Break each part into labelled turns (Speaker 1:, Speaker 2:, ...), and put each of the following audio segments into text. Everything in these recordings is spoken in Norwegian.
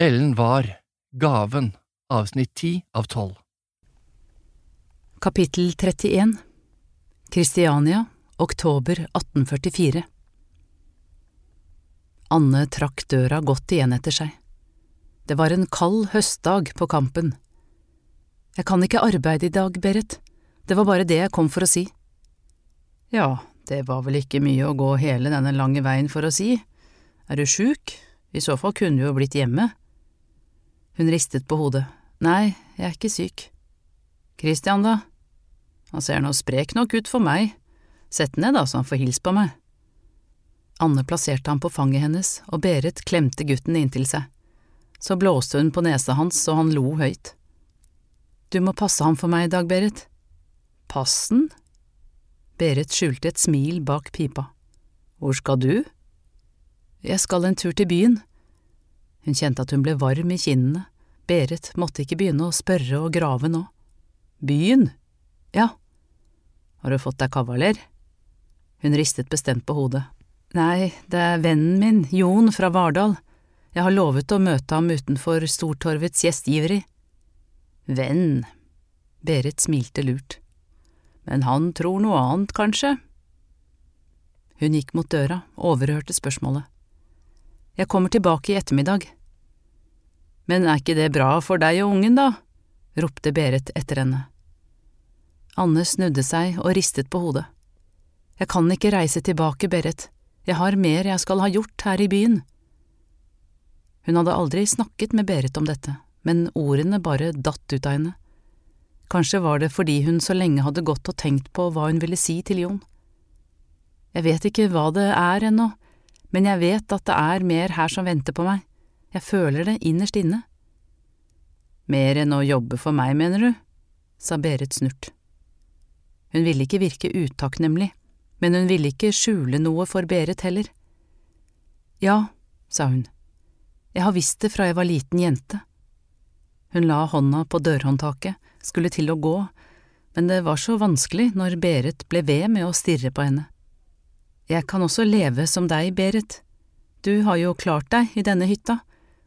Speaker 1: Ellen var Gaven, avsnitt ti av tolv.
Speaker 2: Kapittel 31 Kristiania, oktober 1844 Anne trakk døra godt igjen etter seg. Det var en kald høstdag på Kampen. Jeg kan ikke arbeide i dag, Berit, det var bare det jeg kom for å si. Ja, det var vel ikke mye å gå hele denne lange veien for å si. Er du sjuk? I så fall kunne du jo blitt hjemme. Hun ristet på hodet. Nei, jeg er ikke syk. Christian, da? Han ser nå sprek nok ut for meg. Sett ned, da, så han får hilst på meg. Anne plasserte ham på fanget hennes, og Berit klemte gutten inntil seg. Så blåste hun på nesa hans, og han lo høyt. Du må passe ham for meg i dag, Berit. Passen? Berit skjulte et smil bak pipa. Hvor skal du? Jeg skal en tur til byen. Hun kjente at hun ble varm i kinnene. Berit måtte ikke begynne å spørre og grave nå. Byen? Ja. Har du fått deg kavaler? Hun ristet bestemt på hodet. Nei, det er vennen min, Jon fra Vardal. Jeg har lovet å møte ham utenfor Stortorvets gjestgiveri. Venn. Berit smilte lurt. Men han tror noe annet, kanskje? Hun gikk mot døra overhørte spørsmålet. Jeg kommer tilbake i ettermiddag. Men er ikke det bra for deg og ungen, da? ropte Berit etter henne. Anne snudde seg og ristet på hodet. Jeg kan ikke reise tilbake, Berit, jeg har mer jeg skal ha gjort her i byen. Hun hadde aldri snakket med Berit om dette, men ordene bare datt ut av henne. Kanskje var det fordi hun så lenge hadde gått og tenkt på hva hun ville si til Jon. Jeg vet ikke hva det er ennå, men jeg vet at det er mer her som venter på meg. Jeg føler det innerst inne. Mer enn å jobbe for meg, mener du? sa Berit snurt. Hun ville ikke virke utakknemlig, men hun ville ikke skjule noe for Berit heller. Ja, sa hun, jeg har visst det fra jeg var liten jente. Hun la hånda på dørhåndtaket, skulle til å gå, men det var så vanskelig når Berit ble ved med å stirre på henne. Jeg kan også leve som deg, Berit, du har jo klart deg i denne hytta,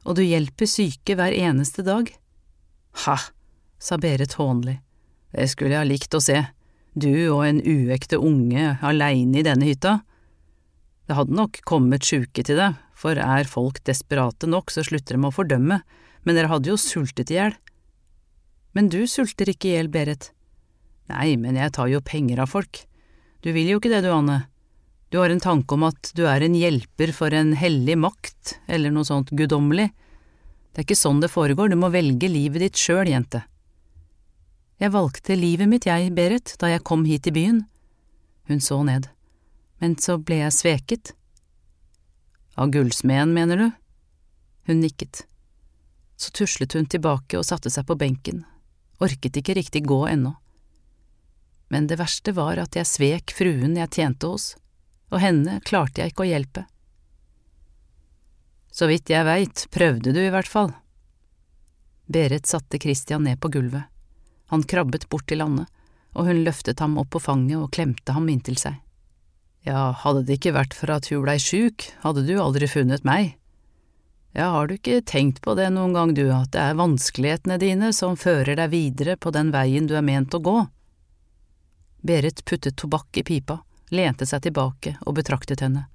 Speaker 2: og du hjelper syke hver eneste dag. Ha, sa Berit hånlig, det skulle jeg ha likt å se, du og en uekte unge aleine i denne hytta. Det hadde nok kommet sjuke til deg, for er folk desperate nok, så slutter de å fordømme, men dere hadde jo sultet i hjel. Men du sulter ikke i hjel, Berit. Nei, men jeg tar jo penger av folk. Du vil jo ikke det du, Anne. Du har en tanke om at du er en hjelper for en hellig makt, eller noe sånt guddommelig. Det er ikke sånn det foregår, du må velge livet ditt sjøl, jente. Jeg valgte livet mitt, jeg, Berit, da jeg kom hit til byen. Hun så ned. Men så ble jeg sveket. Av gullsmeden, mener du? Hun nikket. Så tuslet hun tilbake og satte seg på benken, orket ikke riktig gå ennå. Men det verste var at jeg svek fruen jeg tjente hos, og henne klarte jeg ikke å hjelpe. Så vidt jeg veit, prøvde du i hvert fall. Berit satte Christian ned på gulvet. Han krabbet bort til Anne, og hun løftet ham opp på fanget og klemte ham inntil seg. Ja, hadde det ikke vært for at hun blei sjuk, hadde du aldri funnet meg. Ja, har du ikke tenkt på det noen gang, du, at det er vanskelighetene dine som fører deg videre på den veien du er ment å gå? Berit puttet tobakk i pipa, lente seg tilbake og betraktet henne.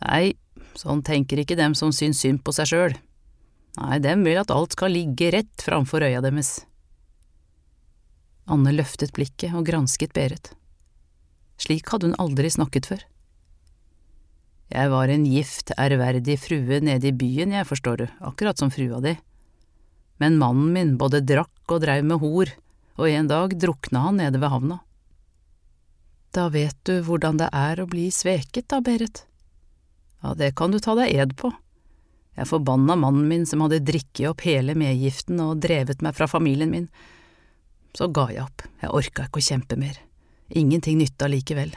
Speaker 2: Nei, sånn tenker ikke dem som syns synd på seg sjøl. Nei, dem vil at alt skal ligge rett framfor øya deres. Anne løftet blikket og gransket Berit. Slik hadde hun aldri snakket før. Jeg var en gift, ærverdig frue nede i byen, jeg, forstår du, akkurat som frua di. Men mannen min både drakk og dreiv med hor, og en dag drukna han nede ved havna. Da vet du hvordan det er å bli sveket, da, Berit. Ja, det kan du ta deg ed på. Jeg forbanna mannen min som hadde drikket opp hele medgiften og drevet meg fra familien min. Så ga jeg opp, jeg orka ikke å kjempe mer. Ingenting nytta likevel.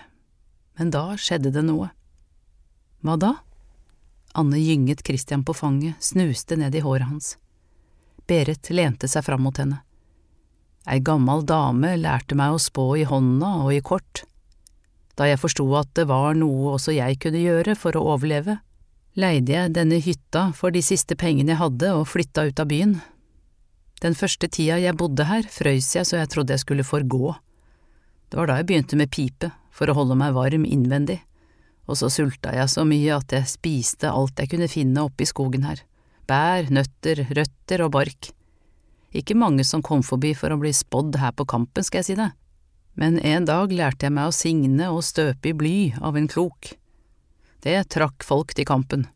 Speaker 2: Men da skjedde det noe. Hva da? Anne gynget Christian på fanget, snuste ned i håret hans. Berit lente seg fram mot henne. Ei gammal dame lærte meg å spå i hånda og i kort da jeg forsto at det var noe også jeg kunne gjøre for å overleve. leide jeg denne hytta for de siste pengene jeg hadde og flytta ut av byen. Den første tida jeg bodde her, frøys jeg så jeg trodde jeg skulle forgå. Det var da jeg begynte med pipe, for å holde meg varm innvendig, og så sulta jeg så mye at jeg spiste alt jeg kunne finne oppe i skogen her, bær, nøtter, røtter og bark. Ikke mange som kom forbi for å bli spådd her på kampen, skal jeg si det, men en dag lærte jeg meg å signe og støpe i bly av en klok. Det trakk folk til kampen,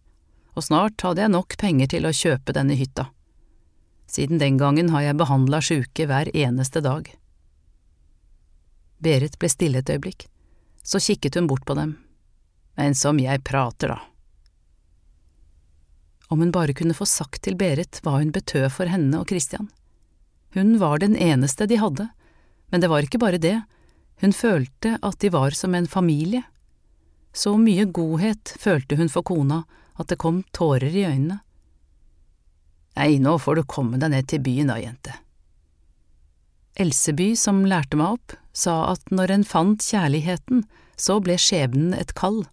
Speaker 2: og snart hadde jeg nok penger til å kjøpe denne hytta. Siden den gangen har jeg behandla sjuke hver eneste dag. Berit ble stille et øyeblikk, så kikket hun bort på dem. Men som jeg prater, da. Om hun bare kunne få sagt til Berit hva hun betød for henne og Christian. Hun var den eneste de hadde, men det var ikke bare det, hun følte at de var som en familie. Så mye godhet følte hun for kona at det kom tårer i øynene. Nei, nå får du komme deg ned til byen da, jente. Elseby, som lærte meg opp, sa at når en fant kjærligheten, så ble skjebnen et kall.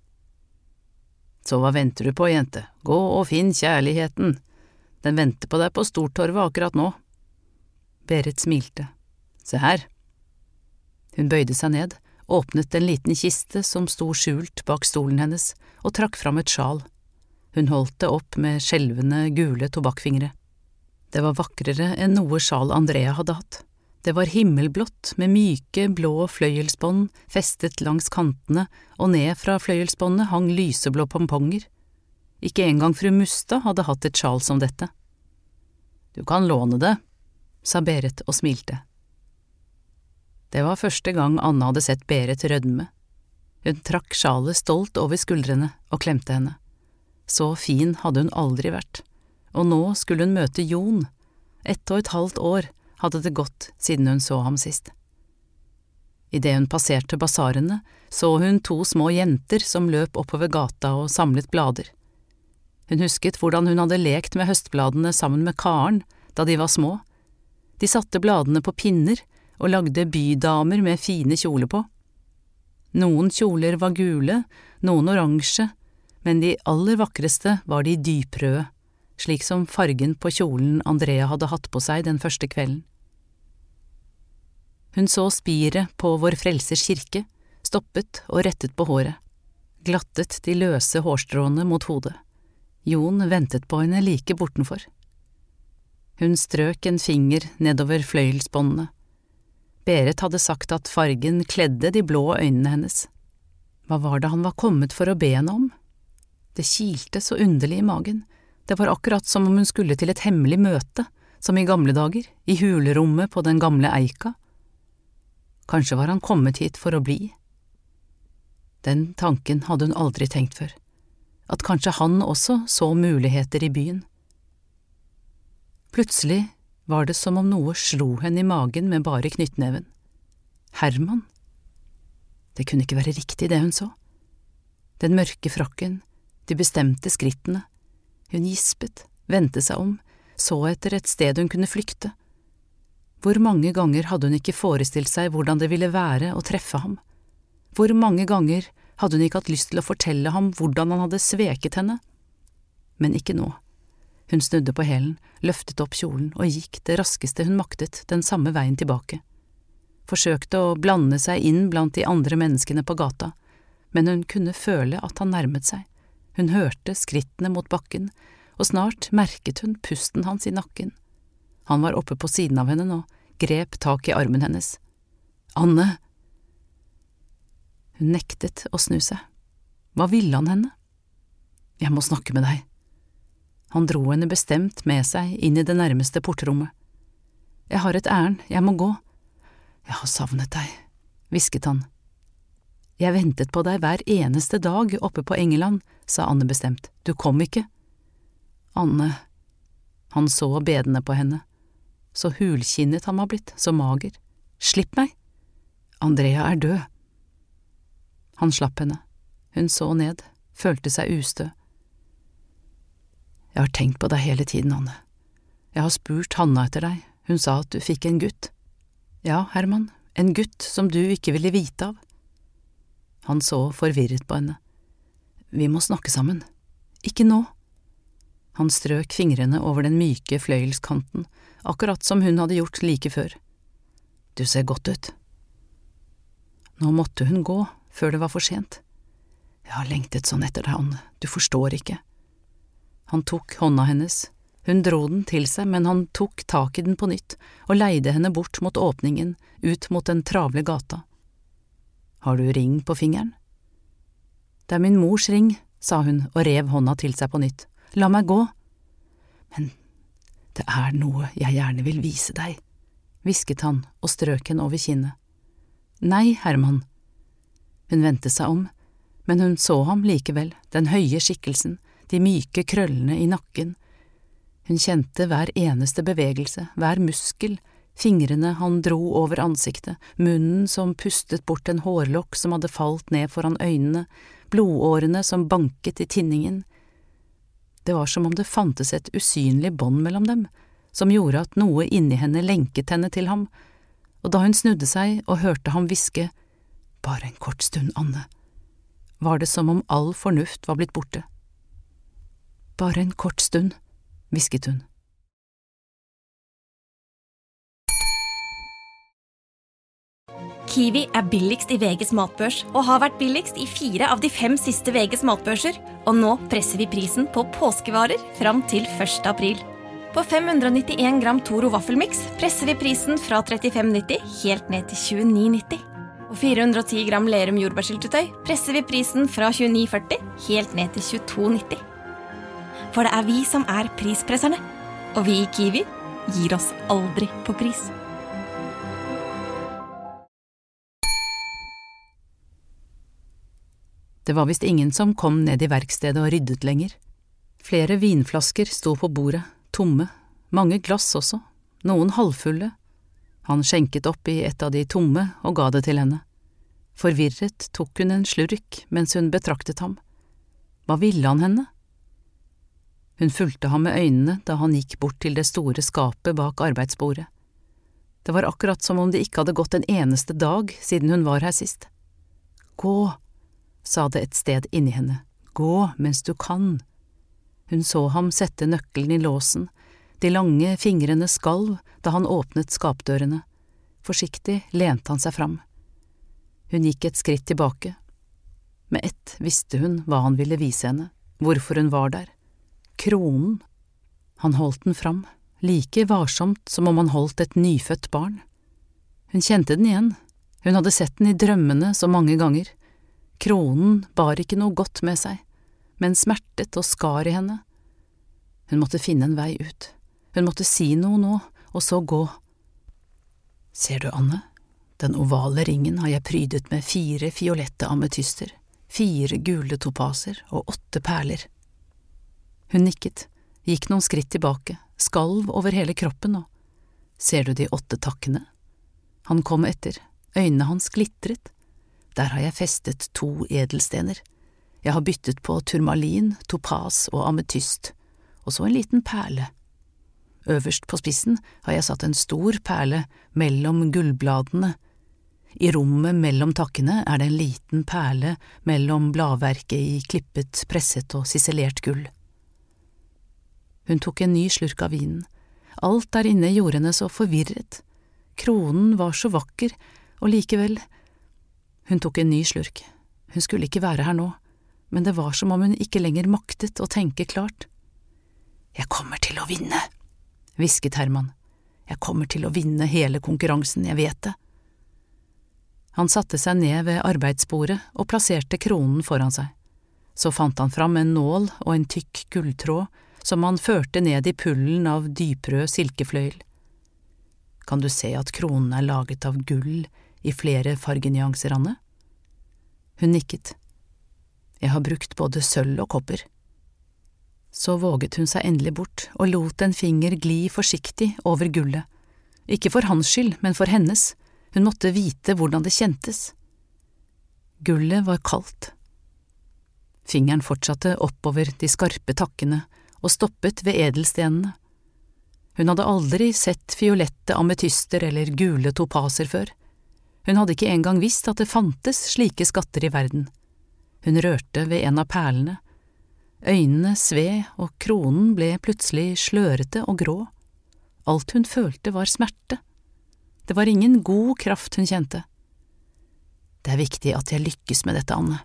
Speaker 2: Så hva venter du på, jente, gå og finn kjærligheten, den venter på deg på Stortorvet akkurat nå. Berit smilte. Se her. Hun bøyde seg ned, åpnet en liten kiste som sto skjult bak stolen hennes, og trakk fram et sjal. Hun holdt det opp med skjelvende, gule tobakkfingre. Det var vakrere enn noe sjal Andrea hadde hatt. Det var himmelblått med myke, blå fløyelsbånd festet langs kantene, og ned fra fløyelsbåndet hang lyseblå pomponger. Ikke engang fru Mustad hadde hatt et sjal som dette. Du kan låne det, sa Berit og smilte. Det var første gang Anne hadde sett Berit rødme. Hun trakk sjalet stolt over skuldrene og klemte henne. Så fin hadde hun aldri vært, og nå skulle hun møte Jon. Ett og et halvt år hadde det gått siden hun så ham sist. Idet hun passerte basarene, så hun to små jenter som løp oppover gata og samlet blader. Hun husket hvordan hun hadde lekt med høstbladene sammen med Karen da de var små. De satte bladene på pinner og lagde bydamer med fine kjoler på. Noen kjoler var gule, noen oransje, men de aller vakreste var de dyprøde, slik som fargen på kjolen Andrea hadde hatt på seg den første kvelden. Hun så spiret på Vår Frelsers kirke, stoppet og rettet på håret, glattet de løse hårstråene mot hodet. Jon ventet på henne like bortenfor. Hun strøk en finger nedover fløyelsbåndene, Berit hadde sagt at fargen kledde de blå øynene hennes. Hva var det han var kommet for å be henne om? Det kilte så underlig i magen, det var akkurat som om hun skulle til et hemmelig møte, som i gamle dager, i hulerommet på den gamle eika. Kanskje var han kommet hit for å bli? Den tanken hadde hun aldri tenkt før, at kanskje han også så muligheter i byen. Plutselig var det som om noe slo henne i magen med bare knyttneven. Herman? Det kunne ikke være riktig, det hun så. Den mørke frakken, de bestemte skrittene. Hun gispet, vendte seg om, så etter et sted hun kunne flykte. Hvor mange ganger hadde hun ikke forestilt seg hvordan det ville være å treffe ham? Hvor mange ganger hadde hun ikke hatt lyst til å fortelle ham hvordan han hadde sveket henne? Men ikke nå. Hun snudde på hælen, løftet opp kjolen og gikk det raskeste hun maktet den samme veien tilbake. Forsøkte å blande seg inn blant de andre menneskene på gata, men hun kunne føle at han nærmet seg. Hun hørte skrittene mot bakken, og snart merket hun pusten hans i nakken. Han var oppe på siden av henne nå, grep tak i armen hennes. Anne! Hun nektet å snu seg. Hva ville han henne? Jeg må snakke med deg. Han dro henne bestemt med seg inn i det nærmeste portrommet. Jeg har et ærend, jeg må gå. Jeg har savnet deg, hvisket han. Jeg ventet på deg hver eneste dag oppe på Engeland, sa Anne bestemt, du kom ikke. Anne… Han så bedende på henne. Så hulkinnet han var blitt, så mager. Slipp meg! Andrea er død. Han slapp henne. Hun så ned, følte seg ustø. Jeg har tenkt på deg hele tiden, Anne. Jeg har spurt Hanna etter deg, hun sa at du fikk en gutt. Ja, Herman, en gutt som du ikke ville vite av. Han så forvirret på henne. Vi må snakke sammen. ikke nå. Han strøk fingrene over den myke fløyelskanten, akkurat som hun hadde gjort like før. Du ser godt ut. Nå måtte hun gå, før det var for sent. Jeg har lengtet sånn etter deg, Anne, du forstår ikke. Han tok hånda hennes, hun dro den til seg, men han tok tak i den på nytt og leide henne bort mot åpningen, ut mot den travle gata. Har du ring på fingeren? Det er min mors ring, sa hun og rev hånda til seg på nytt. La meg gå. Men det er noe jeg gjerne vil vise deg, hvisket han og strøk henne over kinnet. Nei, Herman. Hun vendte seg om, men hun så ham likevel, den høye skikkelsen, de myke krøllene i nakken. Hun kjente hver eneste bevegelse, hver muskel, fingrene han dro over ansiktet, munnen som pustet bort en hårlokk som hadde falt ned foran øynene, blodårene som banket i tinningen. Det var som om det fantes et usynlig bånd mellom dem, som gjorde at noe inni henne lenket henne til ham, og da hun snudde seg og hørte ham hviske Bare en kort stund, Anne, var det som om all fornuft var blitt borte. Bare en kort stund, hvisket hun.
Speaker 3: Kiwi er billigst i VGs matbørs og har vært billigst i fire av de fem siste VGs matbørser. Og nå presser vi prisen på påskevarer fram til 1. april. På 591 gram Toro vaffelmiks presser vi prisen fra 35,90 helt ned til 29,90. Og 410 gram Lerum jordbærsyltetøy presser vi prisen fra 29,40 helt ned til 22,90. For det er vi som er prispresserne. Og vi i Kiwi gir oss aldri på pris.
Speaker 2: Det var visst ingen som kom ned i verkstedet og ryddet lenger. Flere vinflasker sto på bordet, tomme, mange glass også, noen halvfulle. Han skjenket opp i et av de tomme og ga det til henne. Forvirret tok hun en slurk mens hun betraktet ham. Hva ville han henne? Hun fulgte ham med øynene da han gikk bort til det store skapet bak arbeidsbordet. Det var akkurat som om det ikke hadde gått en eneste dag siden hun var her sist. Gå, sa det et sted inni henne, gå mens du kan. Hun så ham sette nøkkelen i låsen, de lange fingrene skalv da han åpnet skapdørene, forsiktig lente han seg fram. Hun gikk et skritt tilbake. Med ett visste hun hva han ville vise henne, hvorfor hun var der. Kronen. Han holdt den fram, like varsomt som om han holdt et nyfødt barn. Hun kjente den igjen, hun hadde sett den i drømmene så mange ganger Kronen bar ikke noe godt med seg, men smertet og skar i henne. Hun måtte finne en vei ut, hun måtte si noe nå, og så gå. Ser du, Anne, den ovale ringen har jeg prydet med fire fiolette ametyster, fire gule topaser og åtte perler. Hun nikket, gikk noen skritt tilbake, skalv over hele kroppen og… Ser du de åtte takkene? Han kom etter, øynene hans glitret, der har jeg festet to edelstener. Jeg har byttet på turmalin, topas og ametyst, og så en liten perle. Øverst på spissen har jeg satt en stor perle mellom gullbladene. I rommet mellom takkene er det en liten perle mellom bladverket i klippet, presset og sisselert gull. Hun tok en ny slurk av vinen. Alt der inne gjorde henne så forvirret. Kronen var så vakker, og likevel, hun tok en ny slurk. Hun skulle ikke være her nå, men det var som om hun ikke lenger maktet å tenke klart. Jeg kommer til å vinne, hvisket Herman. Jeg kommer til å vinne hele konkurransen, jeg vet det. Han satte seg ned ved arbeidsbordet og plasserte kronen foran seg. Så fant han fram en nål og en tykk gulltråd som han førte ned i pullen av dyprød silkefløyel. Kan du se at kronen er laget av gull i flere fargenyanser, Anne? Hun nikket. Jeg har brukt både sølv og kopper. Så våget hun seg endelig bort og lot en finger gli forsiktig over gullet. Ikke for hans skyld, men for hennes, hun måtte vite hvordan det kjentes. Gullet var kaldt. Fingeren fortsatte oppover de skarpe takkene og stoppet ved edelstenene. Hun hadde aldri sett fiolette ametyster eller gule topaser før. Hun hadde ikke engang visst at det fantes slike skatter i verden. Hun rørte ved en av perlene. Øynene sved, og kronen ble plutselig slørete og grå. Alt hun følte var smerte. Det var ingen god kraft hun kjente. Det er viktig at jeg lykkes med dette, Anne.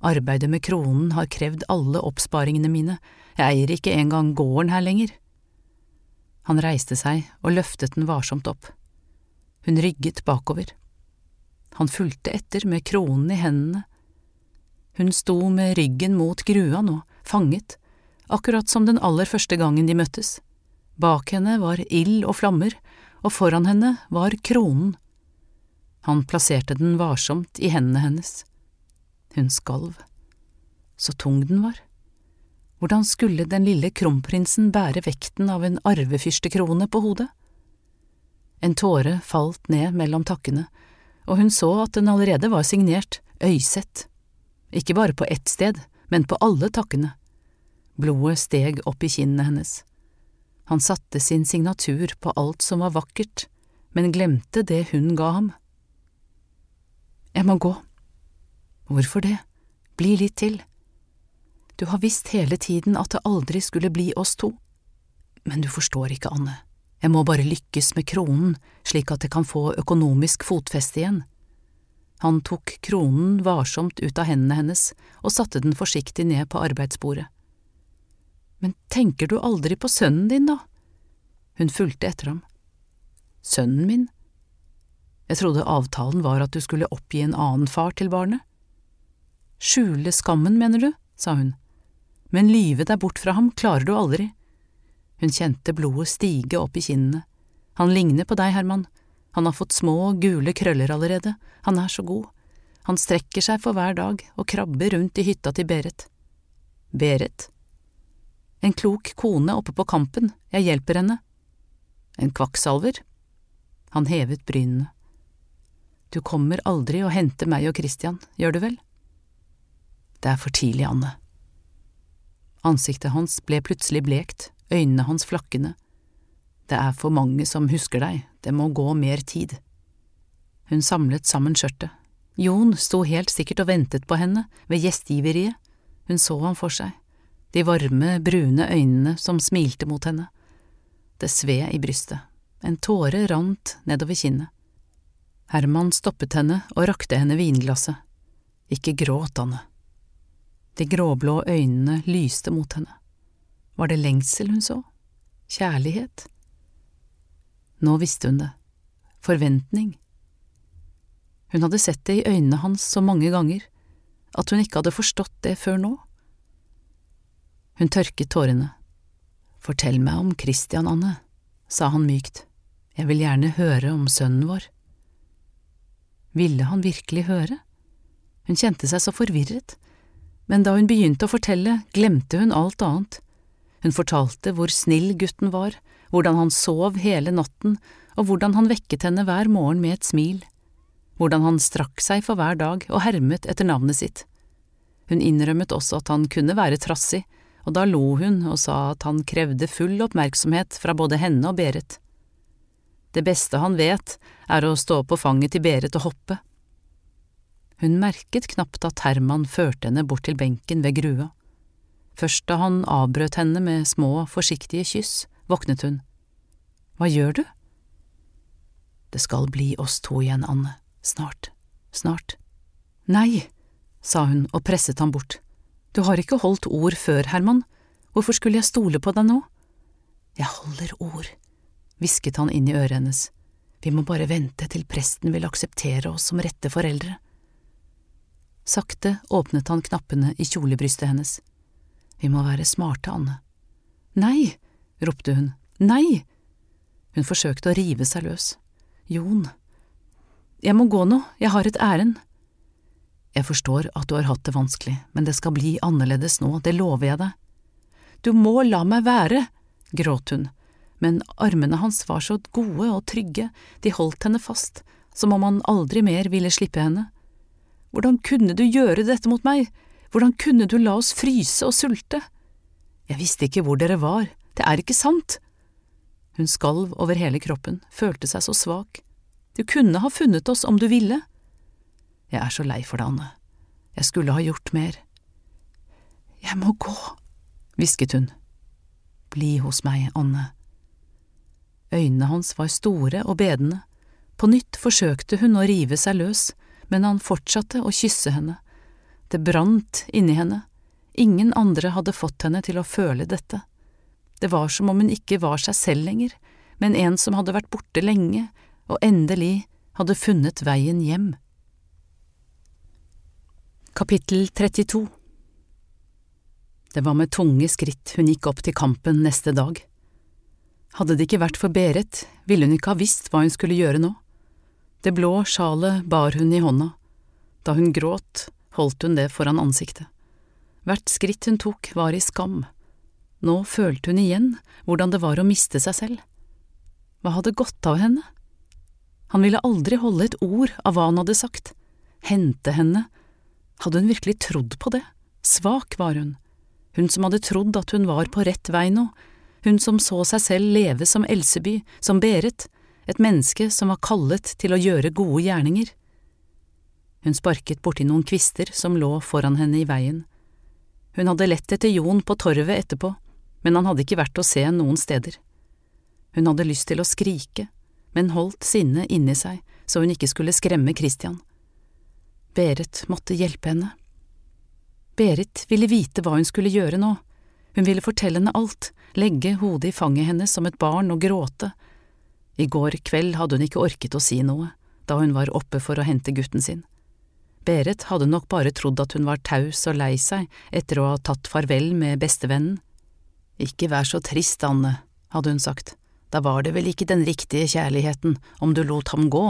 Speaker 2: Arbeidet med kronen har krevd alle oppsparingene mine, jeg eier ikke engang gården her lenger. Han reiste seg og løftet den varsomt opp. Hun rygget bakover. Han fulgte etter med kronen i hendene. Hun sto med ryggen mot grua nå, fanget, akkurat som den aller første gangen de møttes. Bak henne var ild og flammer, og foran henne var kronen. Han plasserte den varsomt i hendene hennes. Hun skalv. Så tung den var. Hvordan skulle den lille kronprinsen bære vekten av en arvefyrstekrone på hodet? En tåre falt ned mellom takkene, og hun så at den allerede var signert Øyseth. Ikke bare på ett sted, men på alle takkene. Blodet steg opp i kinnene hennes. Han satte sin signatur på alt som var vakkert, men glemte det hun ga ham. Jeg må gå. Hvorfor det? Bli litt til. Du har visst hele tiden at det aldri skulle bli oss to. Men du forstår ikke, Anne, jeg må bare lykkes med kronen slik at jeg kan få økonomisk fotfeste igjen. Han tok kronen varsomt ut av hendene hennes og satte den forsiktig ned på arbeidsbordet. Men tenker du aldri på sønnen din, da? Hun fulgte etter ham. Sønnen min? Jeg trodde avtalen var at du skulle oppgi en annen far til barnet. Skjule skammen, mener du, sa hun, men lyve deg bort fra ham klarer du aldri. Hun kjente blodet stige opp i kinnene. Han ligner på deg, Herman. Han har fått små, gule krøller allerede. Han er så god. Han strekker seg for hver dag og krabber rundt i hytta til Berit. Berit? En klok kone oppe på Kampen, jeg hjelper henne. En kvakksalver? Han hevet brynene. Du kommer aldri og henter meg og Christian, gjør du vel? Det er for tidlig, Anne. Ansiktet hans ble plutselig blekt, øynene hans flakkende. Det er for mange som husker deg, det må gå mer tid. Hun samlet sammen skjørtet. Jon sto helt sikkert og ventet på henne ved gjestgiveriet, hun så ham for seg, de varme, brune øynene som smilte mot henne. Det sved i brystet, en tåre rant nedover kinnet. Herman stoppet henne og rakte henne vinglasset. Ikke gråt, Anne. De gråblå øynene lyste mot henne. Var det lengsel hun så? Kjærlighet? Nå visste hun det. Forventning. Hun hadde sett det i øynene hans så mange ganger, at hun ikke hadde forstått det før nå. Hun tørket tårene. Fortell meg om Christian, Anne, sa han mykt, jeg vil gjerne høre om sønnen vår. Ville han virkelig høre? Hun kjente seg så forvirret, men da hun begynte å fortelle, glemte hun alt annet. Hun fortalte hvor snill gutten var, hvordan han sov hele natten, og hvordan han vekket henne hver morgen med et smil, hvordan han strakk seg for hver dag og hermet etter navnet sitt. Hun innrømmet også at han kunne være trassig, og da lo hun og sa at han krevde full oppmerksomhet fra både henne og Berit. Det beste han vet, er å stå på fanget til Berit og hoppe. Hun merket knapt at Herman førte henne bort til benken ved grua. Først da han avbrøt henne med små, forsiktige kyss, våknet hun. Hva gjør du? Det skal bli oss to igjen, Anne. Snart. Snart. Nei, sa hun og presset ham bort. Du har ikke holdt ord før, Herman. Hvorfor skulle jeg stole på deg nå? Jeg holder ord, hvisket han inn i øret hennes. Vi må bare vente til presten vil akseptere oss som rette foreldre. Sakte åpnet han knappene i kjolebrystet hennes. Vi må være smarte, Anne. Nei, ropte hun, nei! Hun forsøkte å rive seg løs. Jon. Jeg må gå nå, jeg har et ærend. Jeg forstår at du har hatt det vanskelig, men det skal bli annerledes nå, det lover jeg deg. Du må la meg være, gråt hun, men armene hans var så gode og trygge, de holdt henne fast, som om han aldri mer ville slippe henne. Hvordan kunne du gjøre dette mot meg, hvordan kunne du la oss fryse og sulte? Jeg visste ikke hvor dere var, det er ikke sant. Hun skalv over hele kroppen, følte seg så svak. Du kunne ha funnet oss om du ville. Jeg er så lei for det, Anne. Jeg skulle ha gjort mer. Jeg må gå, hvisket hun. Bli hos meg, Anne. Øynene hans var store og bedende. På nytt forsøkte hun å rive seg løs, men han fortsatte å kysse henne. Det brant inni henne. Ingen andre hadde fått henne til å føle dette. Det var som om hun ikke var seg selv lenger, men en som hadde vært borte lenge og endelig hadde funnet veien hjem. Kapittel 32 Det var med tunge skritt hun gikk opp til kampen neste dag. Hadde det ikke vært for Berit, ville hun ikke ha visst hva hun skulle gjøre nå. Det blå sjalet bar hun i hånda. Da hun gråt, holdt hun det foran ansiktet. Hvert skritt hun tok, var i skam. Nå følte hun igjen hvordan det var å miste seg selv. Hva hadde gått av henne? Han ville aldri holde et ord av hva han hadde sagt. Hente henne. Hadde hun virkelig trodd på det? Svak var hun. Hun som hadde trodd at hun var på rett vei nå. Hun som så seg selv leve som Elseby, som Berit, et menneske som var kallet til å gjøre gode gjerninger. Hun sparket borti noen kvister som lå foran henne i veien. Hun hadde lett etter Jon på torvet etterpå, men han hadde ikke vært å se noen steder. Hun hadde lyst til å skrike, men holdt sinnet inni seg så hun ikke skulle skremme Christian. Berit måtte hjelpe henne. Berit ville vite hva hun skulle gjøre nå. Hun ville fortelle henne alt, legge hodet i fanget hennes som et barn og gråte. I går kveld hadde hun ikke orket å si noe, da hun var oppe for å hente gutten sin. Berit hadde nok bare trodd at hun var taus og lei seg etter å ha tatt farvel med bestevennen. Ikke vær så trist, Anne, hadde hun sagt da var det vel ikke den riktige kjærligheten om du lot ham gå.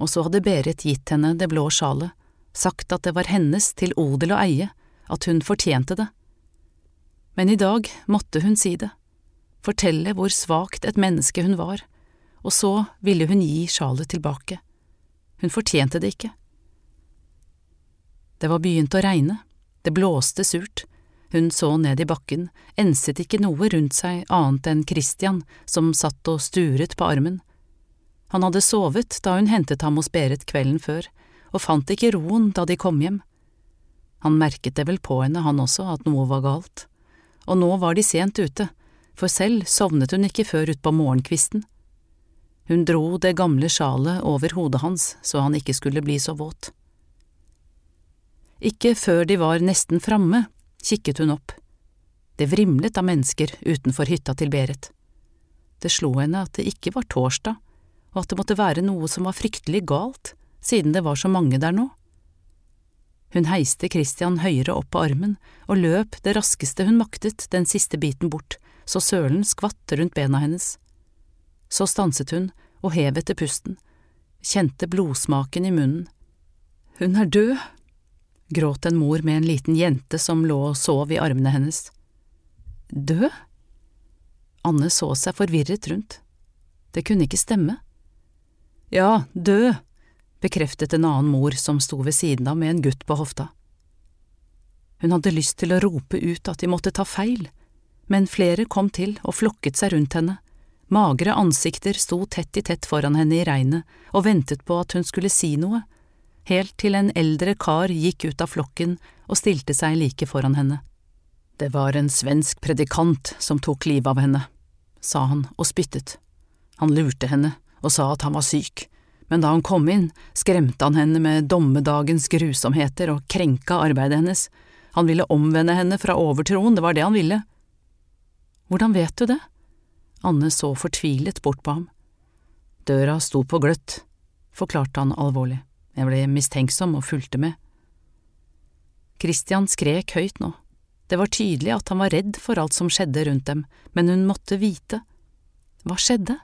Speaker 2: Og så hadde Berit gitt henne det blå sjalet, sagt at det var hennes til odel å eie, at hun fortjente det. Men i dag måtte hun si det, fortelle hvor svakt et menneske hun var, og så ville hun gi sjalet tilbake. Hun fortjente det ikke. Det var begynt å regne, det blåste surt, hun så ned i bakken, enset ikke noe rundt seg annet enn Christian, som satt og sturet på armen. Han hadde sovet da hun hentet ham hos Berit kvelden før, og fant ikke roen da de kom hjem. Han merket det vel på henne, han også, at noe var galt. Og nå var de sent ute, for selv sovnet hun ikke før utpå morgenkvisten. Hun dro det gamle sjalet over hodet hans så han ikke skulle bli så våt. Ikke før de var nesten framme, kikket hun opp. Det vrimlet av mennesker utenfor hytta til Berit. Det slo henne at det ikke var torsdag, og at det måtte være noe som var fryktelig galt, siden det var så mange der nå. Hun heiste Christian høyere opp på armen og løp det raskeste hun maktet den siste biten bort, så sølen skvatt rundt bena hennes. Så stanset hun og hev etter pusten, kjente blodsmaken i munnen. Hun er død, gråt en mor med en liten jente som lå og sov i armene hennes. Død? Anne så seg forvirret rundt. Det kunne ikke stemme. Ja, død, bekreftet en annen mor som sto ved siden av med en gutt på hofta. Hun hadde lyst til å rope ut at de måtte ta feil, men flere kom til og flokket seg rundt henne. Magre ansikter sto tett i tett foran henne i regnet og ventet på at hun skulle si noe, helt til en eldre kar gikk ut av flokken og stilte seg like foran henne. Det var en svensk predikant som tok livet av henne, sa han og spyttet. Han lurte henne og sa at han var syk, men da han kom inn, skremte han henne med dommedagens grusomheter og krenka arbeidet hennes. Han ville omvende henne fra overtroen, det var det han ville. Hvordan vet du det? Anne så fortvilet bort på ham. Døra sto på gløtt, forklarte han alvorlig. Jeg ble mistenksom og fulgte med. Christian skrek høyt nå. Det var tydelig at han var redd for alt som skjedde rundt dem, men hun måtte vite. Hva skjedde?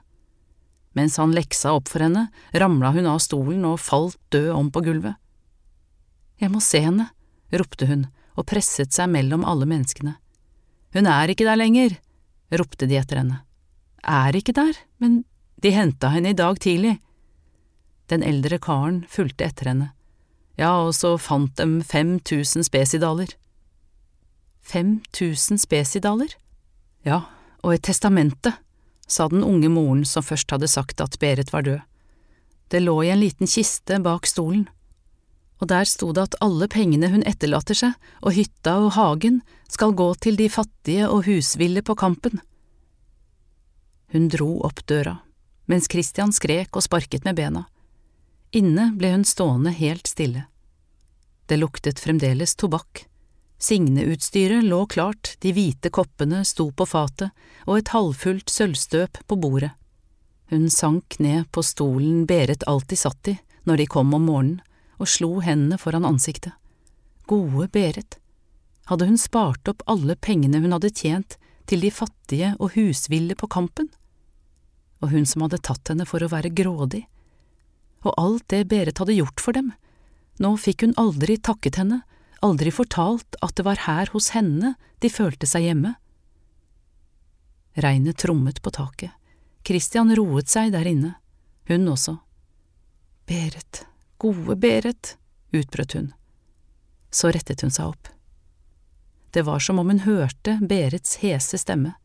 Speaker 2: Mens han leksa opp for henne, ramla hun av stolen og falt død om på gulvet. Jeg må se henne, ropte hun og presset seg mellom alle menneskene. Hun er ikke der lenger, ropte de etter henne. Er ikke der, men de henta henne i dag tidlig. Den eldre karen fulgte etter henne. Ja, og så fant dem 5000 spesidaler. 5000 spesidaler? Ja, og et testamente, sa den unge moren som først hadde sagt at Berit var død. Det lå i en liten kiste bak stolen. Og der sto det at alle pengene hun etterlater seg, og hytta og hagen, skal gå til de fattige og husville på kampen. Hun dro opp døra, mens Christian skrek og sparket med bena. Inne ble hun stående helt stille. Det luktet fremdeles tobakk. Signeutstyret lå klart, de hvite koppene sto på fatet, og et halvfullt sølvstøp på bordet. Hun sank ned på stolen Berit alltid satt i når de kom om morgenen, og slo hendene foran ansiktet. Gode Berit, hadde hun spart opp alle pengene hun hadde tjent til de fattige og husville på kampen? Og hun som hadde tatt henne for å være grådig? Og alt det Berit hadde gjort for dem? Nå fikk hun aldri takket henne, aldri fortalt at det var her hos henne de følte seg hjemme. Regnet trommet på taket. Christian roet seg der inne, hun også. Berit, gode Berit, utbrøt hun. Så rettet hun seg opp. Det var som om hun hørte Berits hese stemme.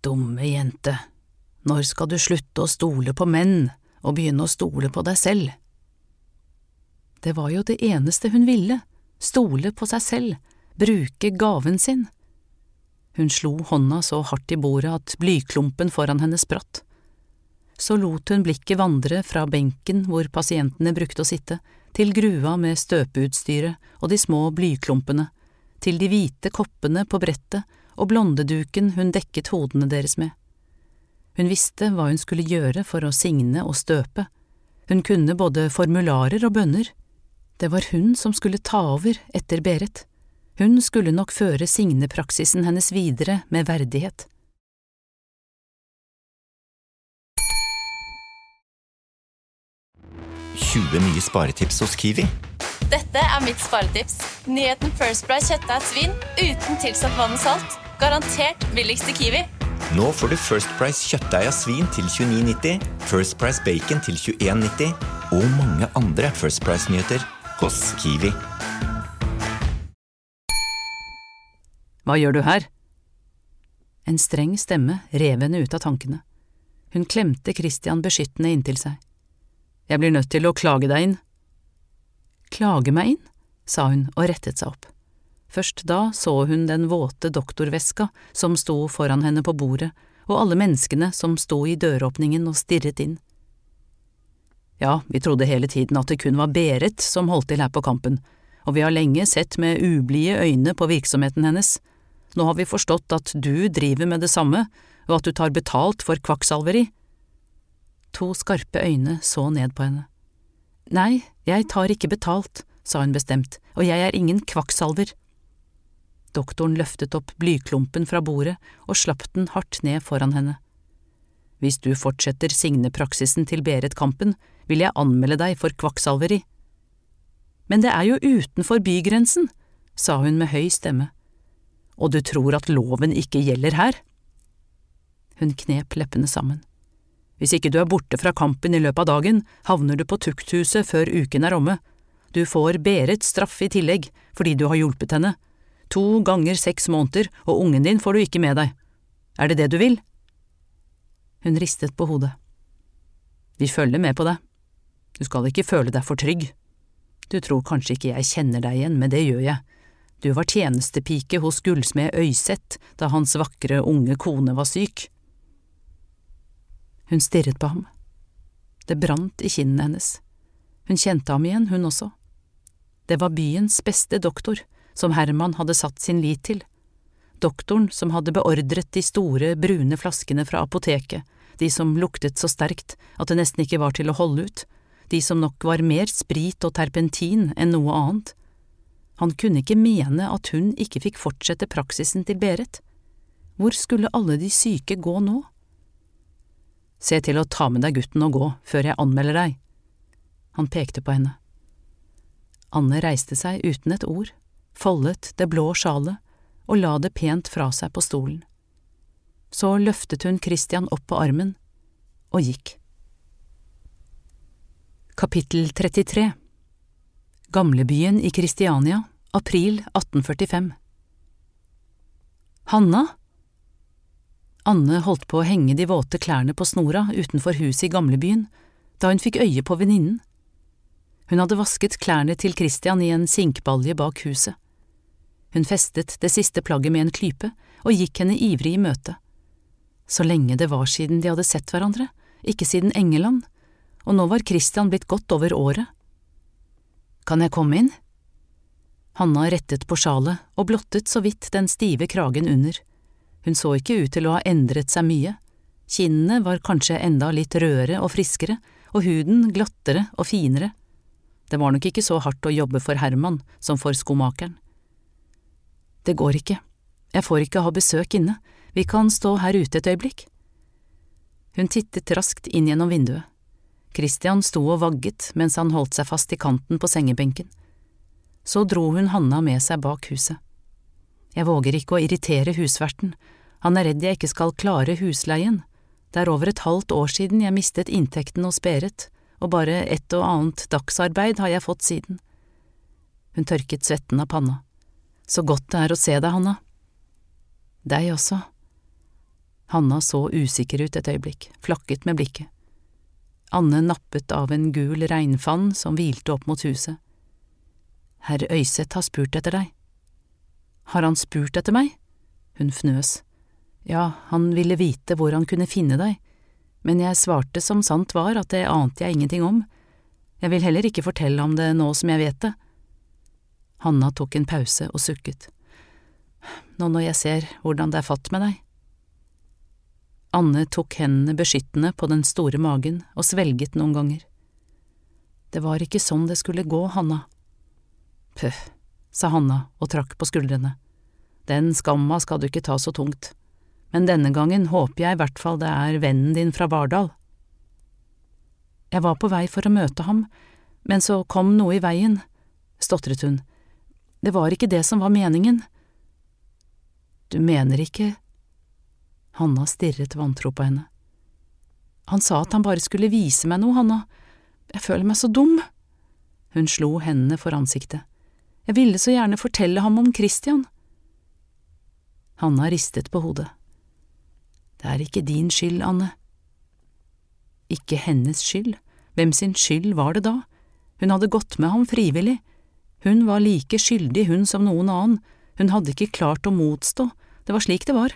Speaker 2: Dumme jente, når skal du slutte å stole på menn og begynne å stole på deg selv? Det var jo det eneste hun ville, stole på seg selv, bruke gaven sin. Hun slo hånda så hardt i bordet at blyklumpen foran henne spratt. Så lot hun blikket vandre fra benken hvor pasientene brukte å sitte, til grua med støpeutstyret og de små blyklumpene, til de hvite koppene på brettet og blondeduken hun dekket hodene deres med. Hun visste hva hun skulle gjøre for å signe og støpe, hun kunne både formularer og bønner. Det var hun som skulle ta over etter Berit. Hun skulle nok føre signepraksisen hennes videre med verdighet.
Speaker 4: Nye sparetips hos Kiwi.
Speaker 5: Dette er mitt sparetips. Nyheten First Price kjøttdeig svin uten tilsatt vann og salt. Garantert billigst i Kiwi.
Speaker 4: Nå får du First Price kjøttdeig av svin til 29,90, First Price bacon til 21,90 og mange andre First Price-nyheter hos Kiwi.
Speaker 2: Hva gjør du her? En streng stemme rev henne ut av tankene. Hun klemte Christian beskyttende inntil seg. Jeg blir nødt til å klage deg inn. Klage meg inn? sa hun og rettet seg opp. Først da så hun den våte doktorveska som sto foran henne på bordet, og alle menneskene som sto i døråpningen og stirret inn. Ja, vi trodde hele tiden at det kun var Berit som holdt til her på kampen, og vi har lenge sett med ublide øyne på virksomheten hennes. Nå har vi forstått at du driver med det samme, og at du tar betalt for kvakksalveri. To skarpe øyne så ned på henne. Nei, jeg tar ikke betalt, sa hun bestemt, og jeg er ingen kvakksalver. Doktoren løftet opp blyklumpen fra bordet og slapp den hardt ned foran henne. Hvis du fortsetter signepraksisen til Berit Kampen, vil jeg anmelde deg for kvakksalveri. Men det er jo utenfor bygrensen, sa hun med høy stemme. Og du tror at loven ikke gjelder her? Hun knep leppene sammen. Hvis ikke du er borte fra kampen i løpet av dagen, havner du på tukthuset før uken er omme. Du får Berit straff i tillegg, fordi du har hjulpet henne. To ganger seks måneder, og ungen din får du ikke med deg. Er det det du vil? Hun ristet på hodet. Vi følger med på deg. Du skal ikke føle deg for trygg. Du tror kanskje ikke jeg kjenner deg igjen, men det gjør jeg. Du var tjenestepike hos gullsmed Øyseth da hans vakre, unge kone var syk. Hun stirret på ham. Det brant i kinnene hennes. Hun kjente ham igjen, hun også. Det var byens beste doktor, som Herman hadde satt sin lit til. Doktoren som hadde beordret de store, brune flaskene fra apoteket, de som luktet så sterkt at det nesten ikke var til å holde ut, de som nok var mer sprit og terpentin enn noe annet. Han kunne ikke mene at hun ikke fikk fortsette praksisen til Beret. Hvor skulle alle de syke gå nå? Se til å ta med deg gutten og gå før jeg anmelder deg. Han pekte på henne. Anne reiste seg uten et ord, foldet det blå sjalet og la det pent fra seg på stolen. Så løftet hun Christian opp på armen og gikk. Kapittel 33 Gamlebyen i Kristiania, april 1845 Hanna Anne holdt på å henge de våte klærne på snora utenfor huset i gamlebyen da hun fikk øye på venninnen. Hun hadde vasket klærne til Christian i en sinkbalje bak huset. Hun festet det siste plagget med en klype og gikk henne ivrig i møte. Så lenge det var siden de hadde sett hverandre, ikke siden Engeland, og nå var Christian blitt godt over året. Kan jeg komme inn? Hanna rettet på sjalet og blottet så vidt den stive kragen under. Hun så ikke ut til å ha endret seg mye. Kinnene var kanskje enda litt rødere og friskere, og huden glattere og finere. Det var nok ikke så hardt å jobbe for Herman som for skomakeren. Det går ikke, jeg får ikke ha besøk inne, vi kan stå her ute et øyeblikk. Hun tittet raskt inn gjennom vinduet. Christian sto og vagget mens han holdt seg fast i kanten på sengebenken. Så dro hun Hanna med seg bak huset. Jeg våger ikke å irritere husverten, han er redd jeg ikke skal klare husleien. Det er over et halvt år siden jeg mistet inntekten hos Berit, og bare et og annet dagsarbeid har jeg fått siden. Hun tørket svetten av panna. Så godt det er å se deg, Hanna. Deg også. Hanna så usikker ut et øyeblikk, flakket med blikket. Anne nappet av en gul regnfann som hvilte opp mot huset. Herr Øyseth har spurt etter deg. Har han spurt etter meg? Hun fnøs. Ja, han ville vite hvor han kunne finne deg, men jeg svarte som sant var at det ante jeg ingenting om. Jeg vil heller ikke fortelle om det nå som jeg vet det. Hanna tok en pause og sukket. Nå når jeg ser hvordan det er fatt med deg. Anne tok hendene beskyttende på den store magen og svelget noen ganger. Det var ikke sånn det skulle gå, Hanna. Pøh, sa Hanna og trakk på skuldrene. Den skamma skal du ikke ta så tungt, men denne gangen håper jeg i hvert fall det er vennen din fra Bardal. Jeg var på vei for å møte ham, men så kom noe i veien, stotret hun. Det var ikke det som var meningen. Du mener ikke… Hanna stirret vantro på henne. Han sa at han bare skulle vise meg noe, Hanna. Jeg føler meg så dum. Hun slo hendene for ansiktet. Jeg ville så gjerne fortelle ham om Christian. Hanna ristet på hodet. Det er ikke din skyld, Anne. Ikke hennes skyld, hvem sin skyld var det da? Hun hadde gått med ham frivillig. Hun var like skyldig, hun som noen annen, hun hadde ikke klart å motstå, det var slik det var.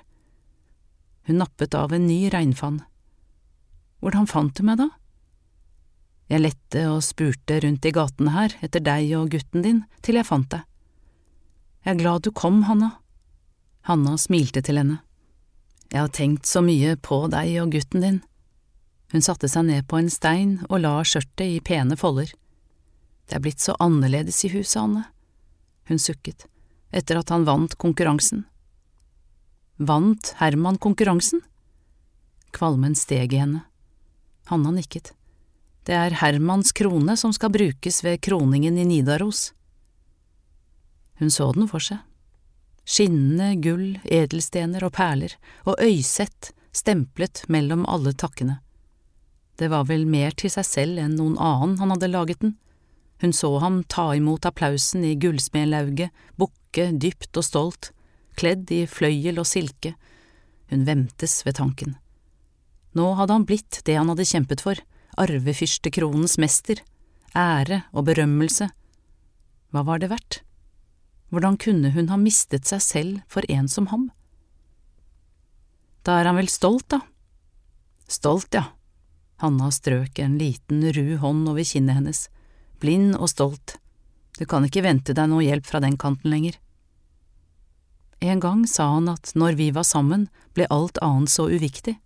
Speaker 2: Hun nappet av en ny regnfann. Hvordan fant du meg da? Jeg lette og spurte rundt i gatene her etter deg og gutten din til jeg fant deg. Jeg er glad du kom, Hanna. Hanna smilte til henne. Jeg har tenkt så mye på deg og gutten din. Hun satte seg ned på en stein og la skjørtet i pene folder. Det er blitt så annerledes i huset, Anne. Hun sukket, etter at han vant konkurransen. Vant Herman konkurransen? Kvalmen steg i henne. Hanna nikket. Det er Hermans krone som skal brukes ved kroningen i Nidaros. Hun så den for seg. Skinnende gull, edelstener og perler, og øysett stemplet mellom alle takkene. Det var vel mer til seg selv enn noen annen han hadde laget den. Hun så ham ta imot applausen i gullsmedlauget, bukke dypt og stolt, kledd i fløyel og silke. Hun vemtes ved tanken. Nå hadde han blitt det han hadde kjempet for, arvefyrstekronens mester, ære og berømmelse. Hva var det verdt? Hvordan kunne hun ha mistet seg selv for en som ham? Da er han vel stolt, da? Stolt, ja. Hanna strøk en liten, ru hånd over kinnet hennes, blind og stolt. Du kan ikke vente deg noe hjelp fra den kanten lenger. En gang sa han at når vi var sammen, ble alt annet så uviktig.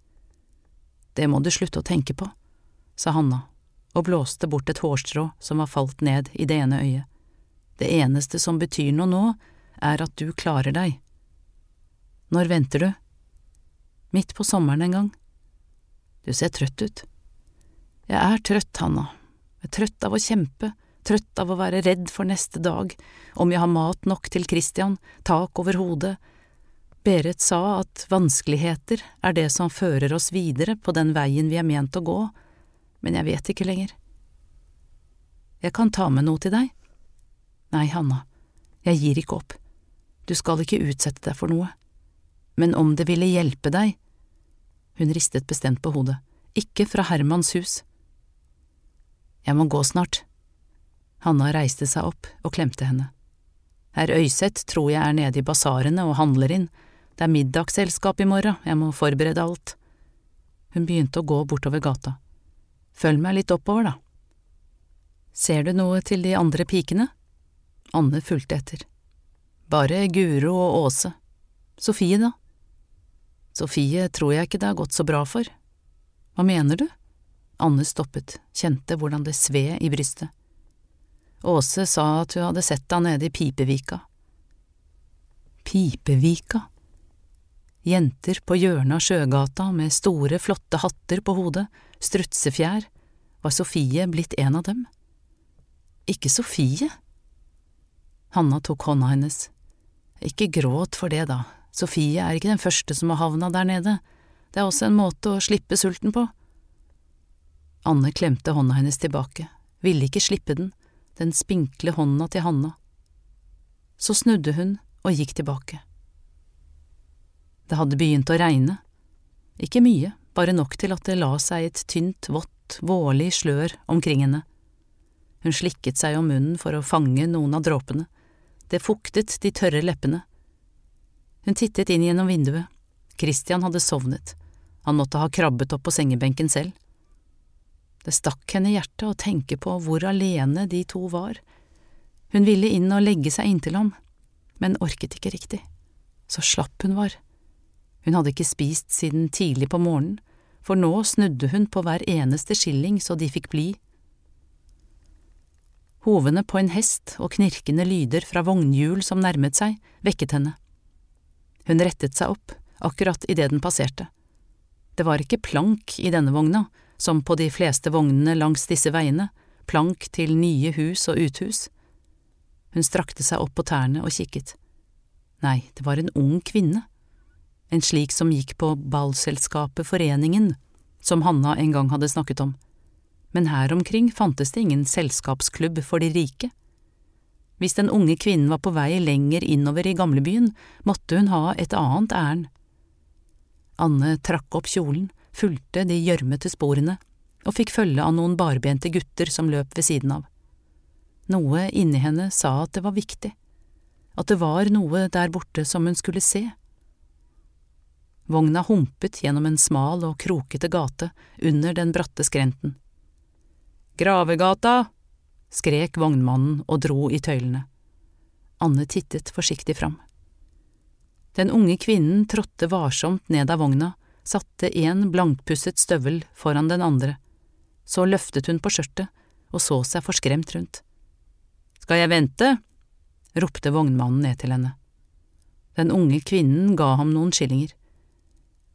Speaker 2: Det må du slutte å tenke på, sa Hanna og blåste bort et hårstrå som var falt ned i det ene øyet. Det eneste som betyr noe nå, er at du klarer deg. Når venter du? Midt på sommeren en gang. Du ser trøtt ut. Jeg er trøtt, Hanna, jeg er trøtt av å kjempe, trøtt av å være redd for neste dag, om jeg har mat nok til Christian, tak over hodet. Berit sa at vanskeligheter er det som fører oss videre på den veien vi er ment å gå, men jeg vet ikke lenger. Jeg kan ta med noe til deg. Nei, Hanna, jeg gir ikke opp. Du skal ikke utsette deg for noe. Men om det ville hjelpe deg… Hun ristet bestemt på hodet. Ikke fra Hermans hus. Jeg må gå snart. Hanna reiste seg opp og klemte henne. Herr Øyseth tror jeg er nede i basarene og handler inn, det er middagsselskap i morgen, jeg må forberede alt. Hun begynte å gå bortover gata. Følg meg litt oppover, da. Ser du noe til de andre pikene? Anne fulgte etter. Bare Guro og Åse. Sofie, da? Sofie tror jeg ikke det har gått så bra for. Hva mener du? Anne stoppet, kjente hvordan det sved i brystet. Åse sa at hun hadde sett deg nede i Pipevika. Pipevika? Jenter på hjørnet av Sjøgata med store, flotte hatter på hodet, strutsefjær, var Sofie blitt en av dem? Ikke Sofie? Hanna tok hånda hennes. Ikke gråt for det, da, Sofie er ikke den første som har havna der nede, det er også en måte å slippe sulten på. Anne klemte hånda hennes tilbake, ville ikke slippe den, den spinkle hånda til Hanna. Så snudde hun og gikk tilbake. Det hadde begynt å regne. Ikke mye, bare nok til at det la seg et tynt, vått, vårlig slør omkring henne. Hun slikket seg om munnen for å fange noen av dråpene. Det fuktet de tørre leppene. Hun tittet inn gjennom vinduet. Christian hadde sovnet. Han måtte ha krabbet opp på sengebenken selv. Det stakk henne i hjertet å tenke på hvor alene de to var. Hun ville inn og legge seg inntil ham, men orket ikke riktig. Så slapp hun var. Hun hadde ikke spist siden tidlig på morgenen, for nå snudde hun på hver eneste skilling så de fikk bli. Hovene på en hest og knirkende lyder fra vognhjul som nærmet seg, vekket henne. Hun rettet seg opp, akkurat idet den passerte. Det var ikke plank i denne vogna, som på de fleste vognene langs disse veiene, plank til nye hus og uthus. Hun strakte seg opp på tærne og kikket. Nei, det var en ung kvinne en slik som gikk på ballselskapet Foreningen, som Hanna en gang hadde snakket om, men her omkring fantes det ingen selskapsklubb for de rike. Hvis den unge kvinnen var på vei lenger innover i gamlebyen, måtte hun ha et annet ærend. Anne trakk opp kjolen, fulgte de gjørmete sporene og fikk følge av noen barbente gutter som løp ved siden av. Noe inni henne sa at det var viktig, at det var noe der borte som hun skulle se. Vogna humpet gjennom en smal og krokete gate under den bratte skrenten. Gravegata! skrek vognmannen og dro i tøylene. Anne tittet forsiktig fram. Den unge kvinnen trådte varsomt ned av vogna, satte en blankpusset støvel foran den andre. Så løftet hun på skjørtet og så seg forskremt rundt. Skal jeg vente? ropte vognmannen ned til henne. Den unge kvinnen ga ham noen skillinger.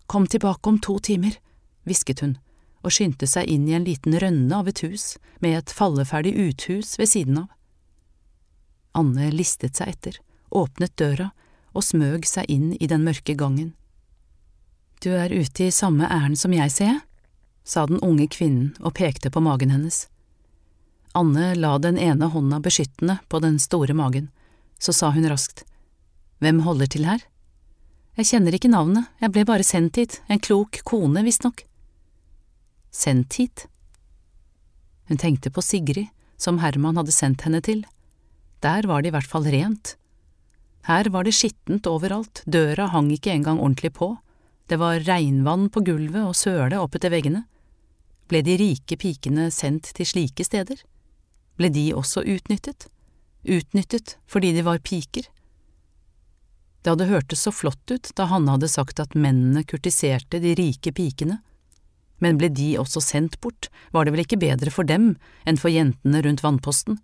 Speaker 2: Kom tilbake om to timer, hvisket hun og skyndte seg inn i en liten rønne av et hus med et falleferdig uthus ved siden av. Anne listet seg etter, åpnet døra og smøg seg inn i den mørke gangen. Du er ute i samme ærend som jeg, ser jeg, sa den unge kvinnen og pekte på magen hennes. Anne la den ene hånda beskyttende på den store magen, så sa hun raskt, Hvem holder til her? Jeg kjenner ikke navnet, jeg ble bare sendt hit, en klok kone, visstnok. Sendt hit? Hun tenkte på Sigrid, som Herman hadde sendt henne til. Der var det i hvert fall rent. Her var det skittent overalt, døra hang ikke engang ordentlig på, det var regnvann på gulvet og søle oppetter veggene. Ble de rike pikene sendt til slike steder? Ble de også utnyttet? Utnyttet fordi de var piker? Det hadde hørtes så flott ut da Hanne hadde sagt at mennene kurtiserte de rike pikene. Men ble de også sendt bort, var det vel ikke bedre for dem enn for jentene rundt vannposten?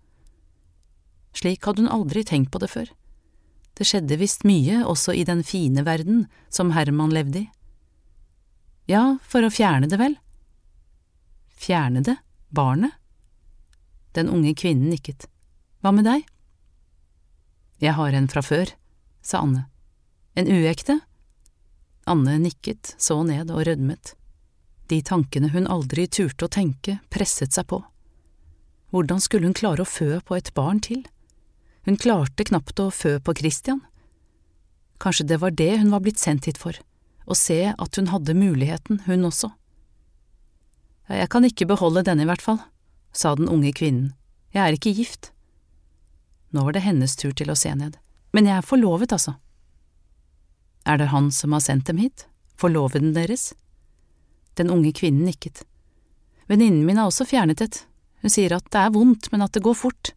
Speaker 2: Slik hadde hun aldri tenkt på det før. Det skjedde visst mye også i den fine verden som Herman levde i. Ja, for å fjerne det, vel? Fjerne det? Barnet? Den unge kvinnen nikket. Hva med deg? Jeg har en fra før, sa Anne. En uekte? Anne nikket, så ned og rødmet. De tankene hun aldri turte å tenke, presset seg på. Hvordan skulle hun klare å fø på et barn til? Hun klarte knapt å fø på Christian. Kanskje det var det hun var blitt sendt hit for, å se at hun hadde muligheten, hun også. Jeg kan ikke beholde denne i hvert fall, sa den unge kvinnen, jeg er ikke gift. Nå var det hennes tur til å se ned. Men jeg er forlovet, altså. Er det han som har sendt dem hit? Forloveden deres? Den unge kvinnen nikket. Venninnen min har også fjernet et. Hun sier at det er vondt, men at det går fort.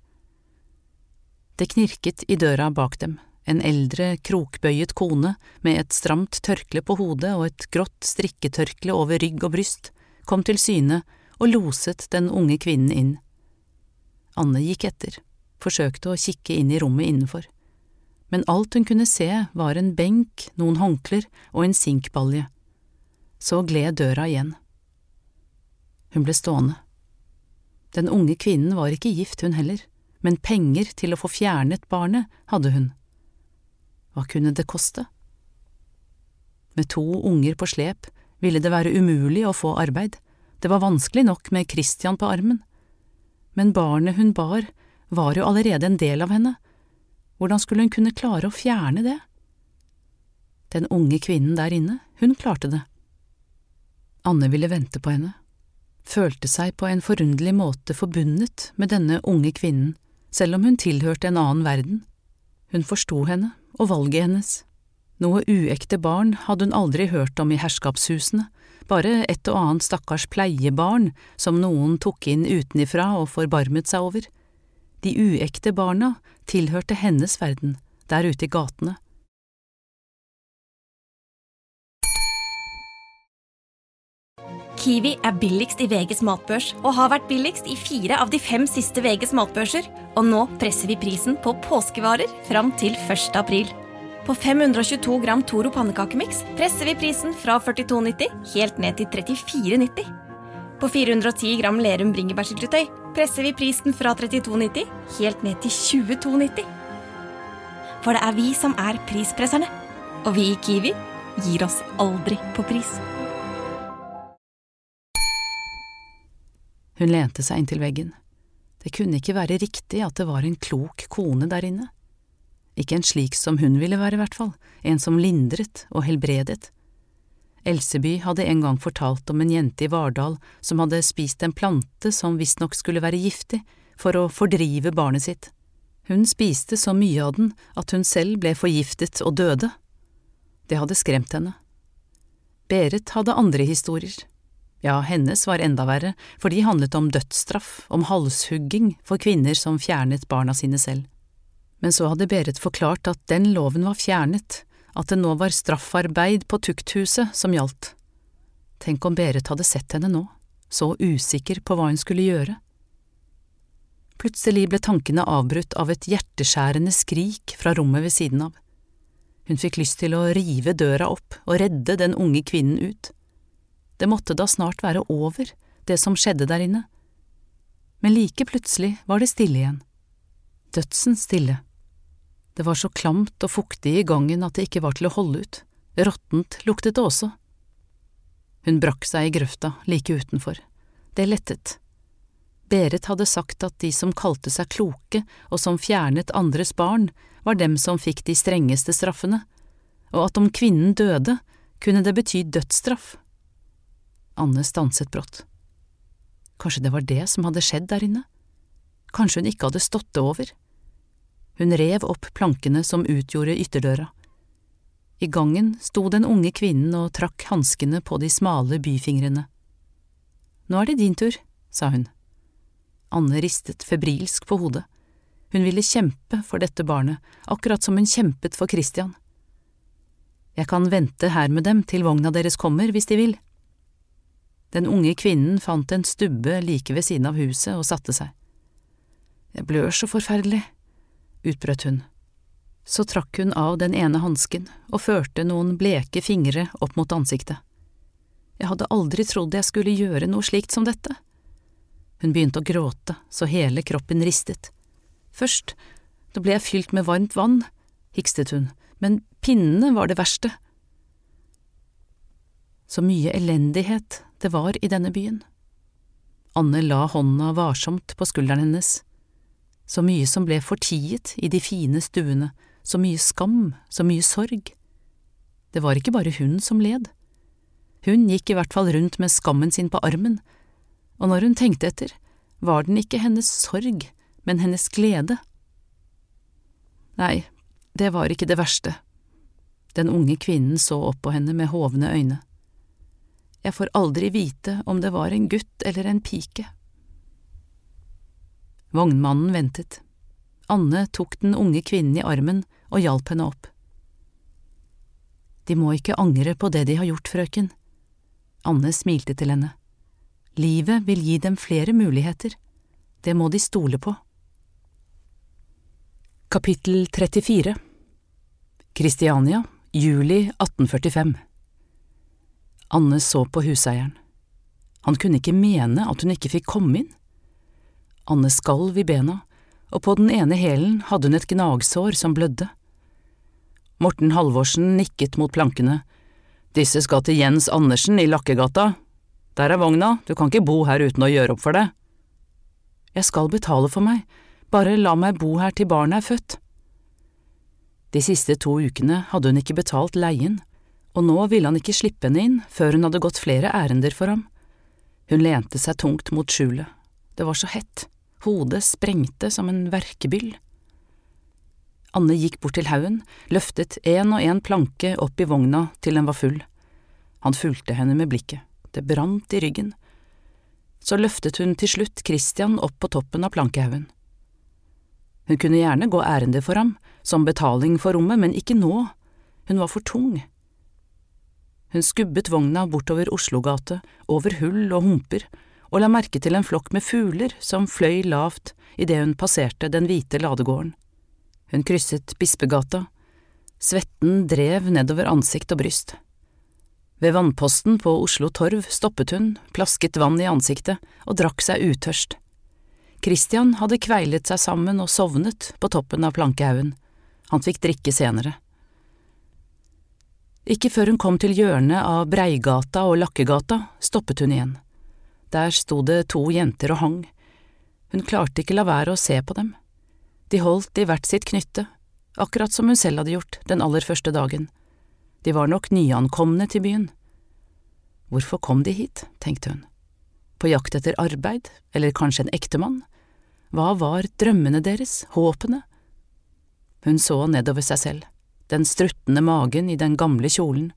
Speaker 2: Det knirket i døra bak dem, en eldre, krokbøyet kone med et stramt tørkle på hodet og et grått strikketørkle over rygg og bryst, kom til syne og loset den unge kvinnen inn. Anne gikk etter, forsøkte å kikke inn i rommet innenfor, men alt hun kunne se var en benk, noen håndklær og en sinkbalje. Så gled døra igjen. Hun ble stående. Den unge kvinnen var ikke gift, hun heller, men penger til å få fjernet barnet hadde hun. Hva kunne det koste? Med to unger på slep ville det være umulig å få arbeid, det var vanskelig nok med Christian på armen, men barnet hun bar var jo allerede en del av henne, hvordan skulle hun kunne klare å fjerne det? Den unge kvinnen der inne, hun klarte det. Anne ville vente på henne, følte seg på en forunderlig måte forbundet med denne unge kvinnen, selv om hun tilhørte en annen verden. Hun forsto henne og valget hennes. Noe uekte barn hadde hun aldri hørt om i herskapshusene, bare et og annet stakkars pleiebarn som noen tok inn utenifra og forbarmet seg over. De uekte barna tilhørte hennes verden, der ute i gatene.
Speaker 3: Kiwi er billigst i VGs matbørs og har vært billigst i fire av de fem siste VGs matbørser. Og nå presser vi prisen på påskevarer fram til 1. april. På 522 gram Toro pannekakemiks presser vi prisen fra 42,90 helt ned til 34,90. På 410 gram Lerum bringebærsyltetøy presser vi prisen fra 32,90 helt ned til 22,90. For det er vi som er prispresserne. Og vi i Kiwi gir oss aldri på pris.
Speaker 2: Hun lente seg inntil veggen. Det kunne ikke være riktig at det var en klok kone der inne. Ikke en slik som hun ville være, i hvert fall, en som lindret og helbredet. Elseby hadde en gang fortalt om en jente i Vardal som hadde spist en plante som visstnok skulle være giftig, for å fordrive barnet sitt. Hun spiste så mye av den at hun selv ble forgiftet og døde. Det hadde skremt henne. Berit hadde andre historier. Ja, hennes var enda verre, for de handlet om dødsstraff, om halshugging for kvinner som fjernet barna sine selv. Men så hadde Berit forklart at den loven var fjernet, at det nå var straffarbeid på tukthuset som gjaldt. Tenk om Berit hadde sett henne nå, så usikker på hva hun skulle gjøre. Plutselig ble tankene avbrutt av et hjerteskjærende skrik fra rommet ved siden av. Hun fikk lyst til å rive døra opp og redde den unge kvinnen ut. Det måtte da snart være over, det som skjedde der inne. Men like plutselig var det stille igjen. Dødsen stille. Det var så klamt og fuktig i gangen at det ikke var til å holde ut. Råttent luktet det også. Hun brakk seg i grøfta like utenfor. Det lettet. Berit hadde sagt at de som kalte seg kloke og som fjernet andres barn, var dem som fikk de strengeste straffene, og at om kvinnen døde, kunne det bety dødsstraff. Anne stanset brått. Kanskje det var det som hadde skjedd der inne? Kanskje hun ikke hadde stått det over? Hun rev opp plankene som utgjorde ytterdøra. I gangen sto den unge kvinnen og trakk hanskene på de smale byfingrene. Nå er det din tur, sa hun. Anne ristet febrilsk på hodet. Hun ville kjempe for dette barnet, akkurat som hun kjempet for Christian. Jeg kan vente her med dem til vogna deres kommer, hvis de vil. Den unge kvinnen fant en stubbe like ved siden av huset og satte seg. Jeg blør så forferdelig, utbrøt hun. Så trakk hun av den ene hansken og førte noen bleke fingre opp mot ansiktet. Jeg hadde aldri trodd jeg skulle gjøre noe slikt som dette. Hun begynte å gråte så hele kroppen ristet. Først, da ble jeg fylt med varmt vann, hikstet hun, men pinnene var det verste. Så mye elendighet det var i denne byen. Anne la hånda varsomt på skulderen hennes. Så mye som ble fortiet i de fine stuene, så mye skam, så mye sorg. Det var ikke bare hun som led. Hun gikk i hvert fall rundt med skammen sin på armen, og når hun tenkte etter, var den ikke hennes sorg, men hennes glede. Nei, det var ikke det verste. Den unge kvinnen så opp på henne med hovne øyne. Jeg får aldri vite om det var en gutt eller en pike. Vognmannen ventet. Anne tok den unge kvinnen i armen og hjalp henne opp. De må ikke angre på det de har gjort, frøken. Anne smilte til henne. Livet vil gi dem flere muligheter. Det må de stole på. Kapittel 34 Kristiania, juli 1845 Anne så på huseieren. Han kunne ikke mene at hun ikke fikk komme inn. Anne skalv i bena, og på den ene hælen hadde hun et gnagsår som blødde. Morten Halvorsen nikket mot plankene. Disse skal til Jens Andersen i Lakkegata. Der er vogna, du kan ikke bo her uten å gjøre opp for det. Jeg skal betale for meg, bare la meg bo her til barnet er født. De siste to ukene hadde hun ikke betalt leien, og nå ville han ikke slippe henne inn før hun hadde gått flere ærender for ham. Hun lente seg tungt mot skjulet, det var så hett. Hodet sprengte som en verkebyll. Anne gikk bort til haugen, løftet en og en planke opp i vogna til den var full. Han fulgte henne med blikket, det brant i ryggen. Så løftet hun til slutt Christian opp på toppen av plankehaugen. Hun kunne gjerne gå ærender for ham, som betaling for rommet, men ikke nå, hun var for tung. Hun skubbet vogna bortover Oslogate, over hull og humper, og la merke til en flokk med fugler som fløy lavt idet hun passerte den hvite ladegården. Hun krysset Bispegata. Svetten drev nedover ansikt og bryst. Ved vannposten på Oslo Torv stoppet hun, plasket vann i ansiktet og drakk seg utørst. Christian hadde kveilet seg sammen og sovnet på toppen av plankehaugen. Han fikk drikke senere. Ikke før hun kom til hjørnet av Breigata og Lakkegata, stoppet hun igjen. Der sto det to jenter og hang. Hun klarte ikke la være å se på dem. De holdt i hvert sitt knytte, akkurat som hun selv hadde gjort den aller første dagen. De var nok nyankomne til byen. Hvorfor kom de hit, tenkte hun. På jakt etter arbeid, eller kanskje en ektemann? Hva var drømmene deres, håpene? Hun så nedover seg selv, den struttende magen i den gamle kjolen.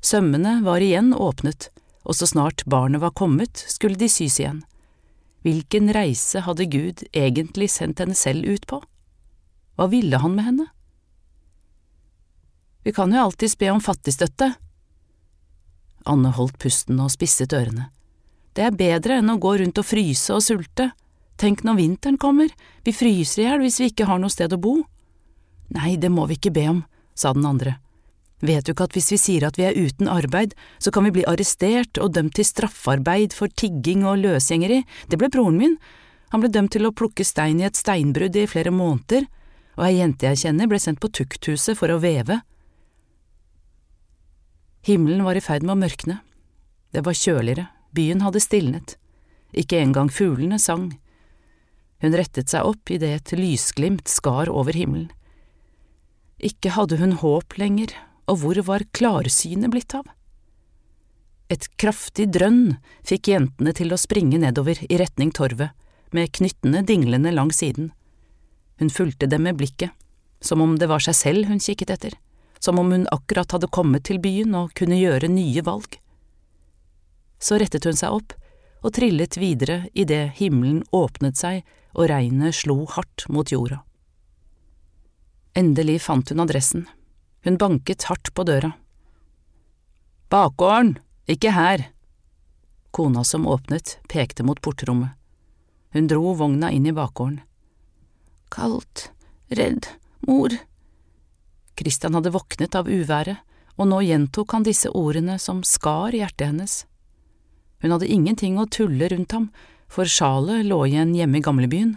Speaker 2: Sømmene var igjen åpnet, og så snart barnet var kommet, skulle de sys igjen. Hvilken reise hadde Gud egentlig sendt henne selv ut på? Hva ville han med henne? Vi kan jo alltids be om fattigstøtte. Anne holdt pusten og spisset ørene. Det er bedre enn å gå rundt og fryse og sulte. Tenk når vinteren kommer, vi fryser i hjel hvis vi ikke har noe sted å bo. Nei, det må vi ikke be om, sa den andre. Vet du ikke at hvis vi sier at vi er uten arbeid, så kan vi bli arrestert og dømt til straffarbeid for tigging og løsgjengeri? Det ble broren min. Han ble dømt til å plukke stein i et steinbrudd i flere måneder, og ei jente jeg kjenner ble sendt på tukthuset for å veve. Himmelen var i ferd med å mørkne. Det var kjøligere, byen hadde stilnet. Ikke engang fuglene sang. Hun rettet seg opp idet et lysglimt skar over himmelen. Ikke hadde hun håp lenger, og hvor var klarsynet blitt av? Et kraftig drønn fikk jentene til å springe nedover i retning torvet, med knyttene dinglende langs siden. Hun fulgte dem med blikket, som om det var seg selv hun kikket etter, som om hun akkurat hadde kommet til byen og kunne gjøre nye valg. Så rettet hun seg opp og trillet videre idet himmelen åpnet seg og regnet slo hardt mot jorda. Endelig fant hun adressen. Hun banket hardt på døra. Bakgården, ikke her. Kona som åpnet, pekte mot portrommet. Hun dro vogna inn i bakgården. Kaldt, redd, mor. Christian hadde våknet av uværet, og nå gjentok han disse ordene som skar hjertet hennes. Hun hadde ingenting å tulle rundt ham, for sjalet lå igjen hjemme i gamlebyen.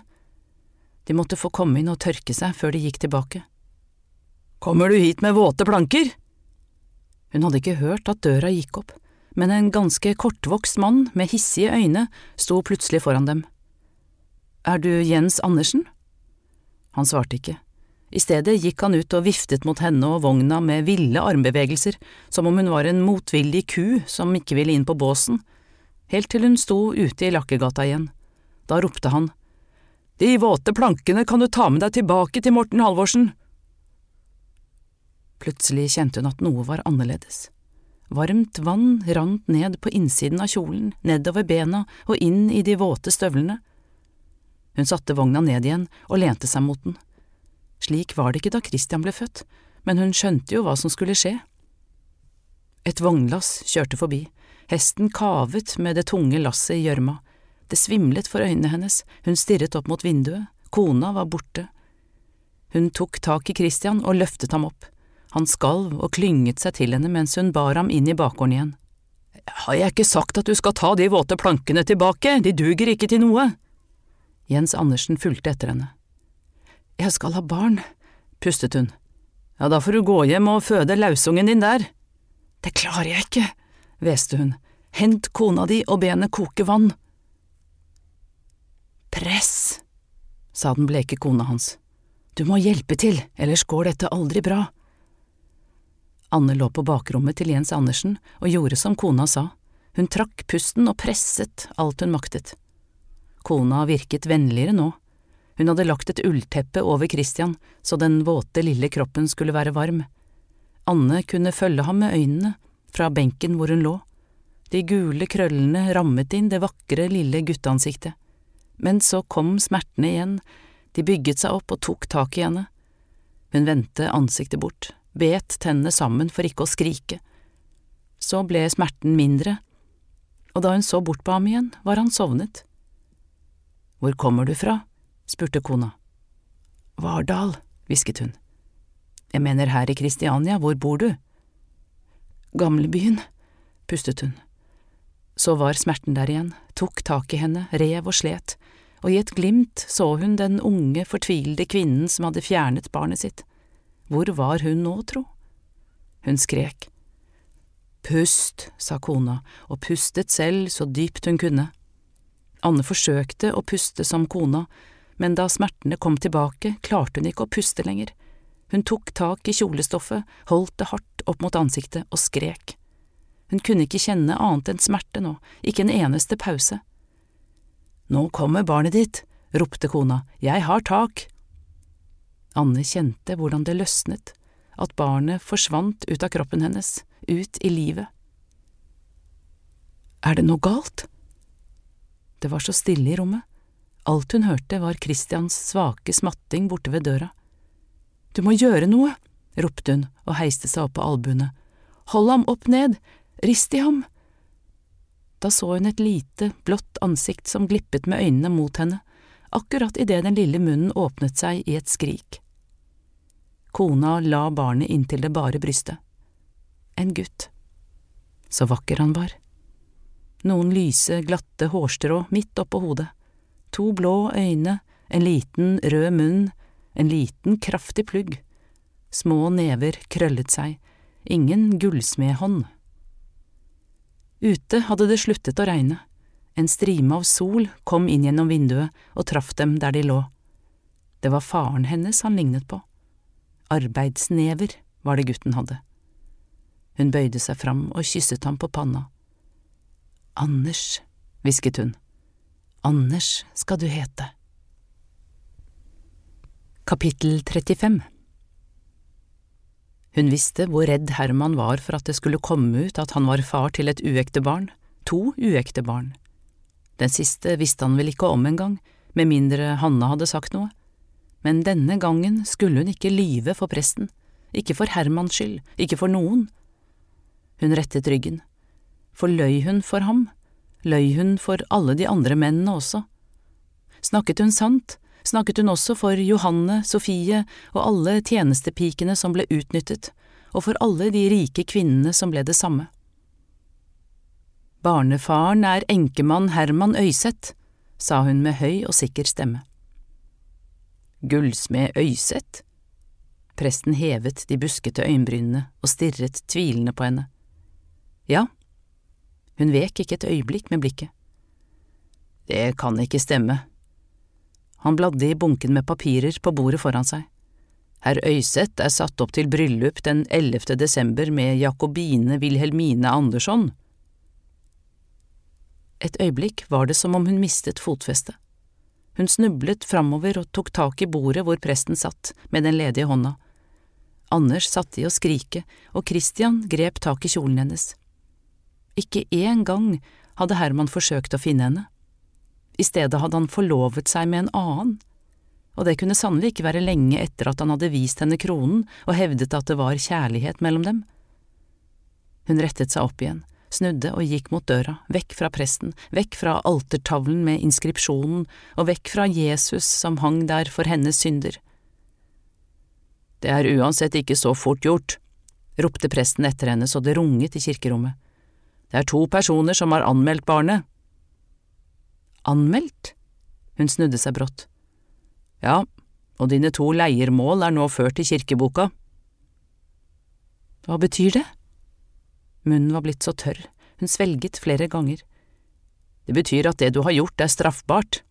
Speaker 2: De måtte få komme inn og tørke seg før de gikk tilbake. Kommer du hit med våte planker? Hun hadde ikke hørt at døra gikk opp, men en ganske kortvokst mann med hissige øyne sto plutselig foran dem. Er du Jens Andersen? Han svarte ikke. I stedet gikk han ut og viftet mot henne og vogna med ville armbevegelser, som om hun var en motvillig ku som ikke ville inn på båsen, helt til hun sto ute i Lakkegata igjen. Da ropte han, De våte plankene kan du ta med deg tilbake til Morten Halvorsen. Plutselig kjente hun at noe var annerledes. Varmt vann rant ned på innsiden av kjolen, nedover bena og inn i de våte støvlene. Hun satte vogna ned igjen og lente seg mot den. Slik var det ikke da Christian ble født, men hun skjønte jo hva som skulle skje. Et vognlass kjørte forbi, hesten kavet med det tunge lasset i gjørma, det svimlet for øynene hennes, hun stirret opp mot vinduet, kona var borte. Hun tok tak i Christian og løftet ham opp. Han skalv og klynget seg til henne mens hun bar ham inn i bakgården igjen. Har jeg ikke sagt at du skal ta de våte plankene tilbake, de duger ikke til noe? Jens Andersen fulgte etter henne. Jeg skal ha barn, pustet hun. Ja, da får du gå hjem og føde lausungen din der. Det klarer jeg ikke, hveste hun. Hent kona di og be henne koke vann. Press, sa den bleke kona hans. Du må hjelpe til, ellers går dette aldri bra. Anne lå på bakrommet til Jens Andersen og gjorde som kona sa, hun trakk pusten og presset alt hun maktet. Kona virket vennligere nå, hun hadde lagt et ullteppe over Christian så den våte lille kroppen skulle være varm. Anne kunne følge ham med øynene fra benken hvor hun lå, de gule krøllene rammet inn det vakre, lille gutteansiktet. Men så kom smertene igjen, de bygget seg opp og tok tak i henne. Hun vendte ansiktet bort, bet tennene sammen for ikke å skrike. Så ble smerten mindre, og da hun så bort på ham igjen, var han sovnet. Hvor kommer du fra? spurte kona. Vardal, hvisket hun. Jeg mener her i Kristiania, hvor bor du? Gamlebyen, pustet hun. Så var smerten der igjen, tok tak i henne, rev og slet, og i et glimt så hun den unge, fortvilede kvinnen som hadde fjernet barnet sitt. Hvor var hun nå, tro? Hun skrek. Pust, sa kona, og pustet selv så dypt hun kunne. Anne forsøkte å puste som kona, men da smertene kom tilbake, klarte hun ikke å puste lenger. Hun tok tak i kjolestoffet, holdt det hardt opp mot ansiktet og skrek. Hun kunne ikke kjenne annet enn smerte nå, ikke en eneste pause. Nå kommer barnet ditt, ropte kona, jeg har tak. Anne kjente hvordan det løsnet, at barnet forsvant ut av kroppen hennes, ut i livet. Er det noe galt? Det var så stille i rommet. Alt hun hørte var Christians svake smatting borte ved døra. Du må gjøre noe, ropte hun og heiste seg opp på albuene. Hold ham opp ned, Rist i ham! Da så hun et lite, blått ansikt som glippet med øynene mot henne, akkurat idet den lille munnen åpnet seg i et skrik. Kona la barnet inntil det bare brystet. En gutt. Så vakker han var. Noen lyse, glatte hårstrå midt oppå hodet, to blå øyne, en liten, rød munn, en liten, kraftig plugg, små never krøllet seg, ingen gullsmedhånd. Ute hadde det sluttet å regne. En strime av sol kom inn gjennom vinduet og traff dem der de lå. Det var faren hennes han lignet på. Arbeidsnever var det gutten hadde. Hun bøyde seg fram og kysset ham på panna. Anders, hvisket hun. Anders skal du hete. Kapittel 35 hun visste hvor redd Herman var for at det skulle komme ut at han var far til et uekte barn, to uekte barn. Den siste visste han vel ikke om engang, med mindre Hanna hadde sagt noe. Men denne gangen skulle hun ikke lyve for presten, ikke for Hermans skyld, ikke for noen. Hun rettet ryggen. For løy hun for ham? Løy hun for alle de andre mennene også? Snakket hun sant, snakket hun også for Johanne, Sofie og alle tjenestepikene som ble utnyttet, og for alle de rike kvinnene som ble det samme. Barnefaren er enkemann Herman Øyseth, sa hun med høy og sikker stemme. Gullsmed Øyseth? Presten hevet de buskete øyenbrynene og stirret tvilende på henne. Ja, hun vek ikke et øyeblikk med blikket. Det kan ikke stemme, han bladde i bunken med papirer på bordet foran seg. Herr Øyseth er satt opp til bryllup den 11. desember med Jakobine Wilhelmine Andersson. Et øyeblikk var det som om hun mistet fotfestet. Hun snublet framover og tok tak i bordet hvor presten satt, med den ledige hånda. Anders satte i å skrike, og Christian grep tak i kjolen hennes. Ikke én gang hadde Herman forsøkt å finne henne. I stedet hadde han forlovet seg med en annen, og det kunne sannelig ikke være lenge etter at han hadde vist henne kronen og hevdet at det var kjærlighet mellom dem. Hun rettet seg opp igjen, snudde og gikk mot døra, vekk fra presten, vekk fra altertavlen med inskripsjonen og vekk fra Jesus som hang der for hennes synder. Det er uansett ikke så fort gjort, ropte presten etter henne så det runget i kirkerommet. Det er to personer som har anmeldt barnet. Anmeldt? Hun snudde seg brått. Ja, og dine to leiermål er nå ført i kirkeboka. Hva betyr det? Munnen var blitt så tørr, hun svelget flere ganger. Det betyr at det du har gjort er straffbart.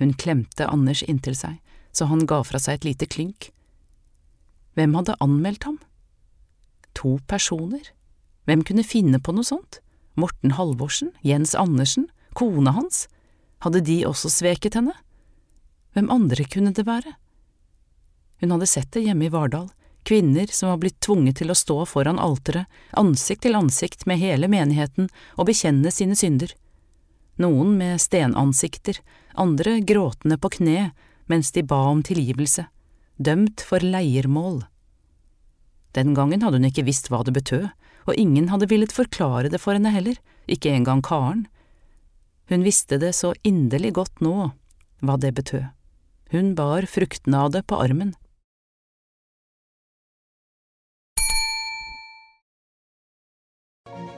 Speaker 2: Hun klemte Anders inntil seg, så han ga fra seg et lite klynk. Hvem hadde anmeldt ham? To personer? Hvem kunne finne på noe sånt? Morten Halvorsen? Jens Andersen? Kona hans? Hadde de også sveket henne? Hvem andre kunne det være? Hun hadde sett det hjemme i Vardal, kvinner som var blitt tvunget til å stå foran alteret, ansikt til ansikt med hele menigheten og bekjenne sine synder. Noen med stenansikter, andre gråtende på kne mens de ba om tilgivelse, dømt for leiermål. Den gangen hadde hun ikke visst hva det betød, og ingen hadde villet forklare det for henne heller, ikke engang Karen. Hun visste det så inderlig godt nå, hva det betød. Hun bar fruktene av det på armen.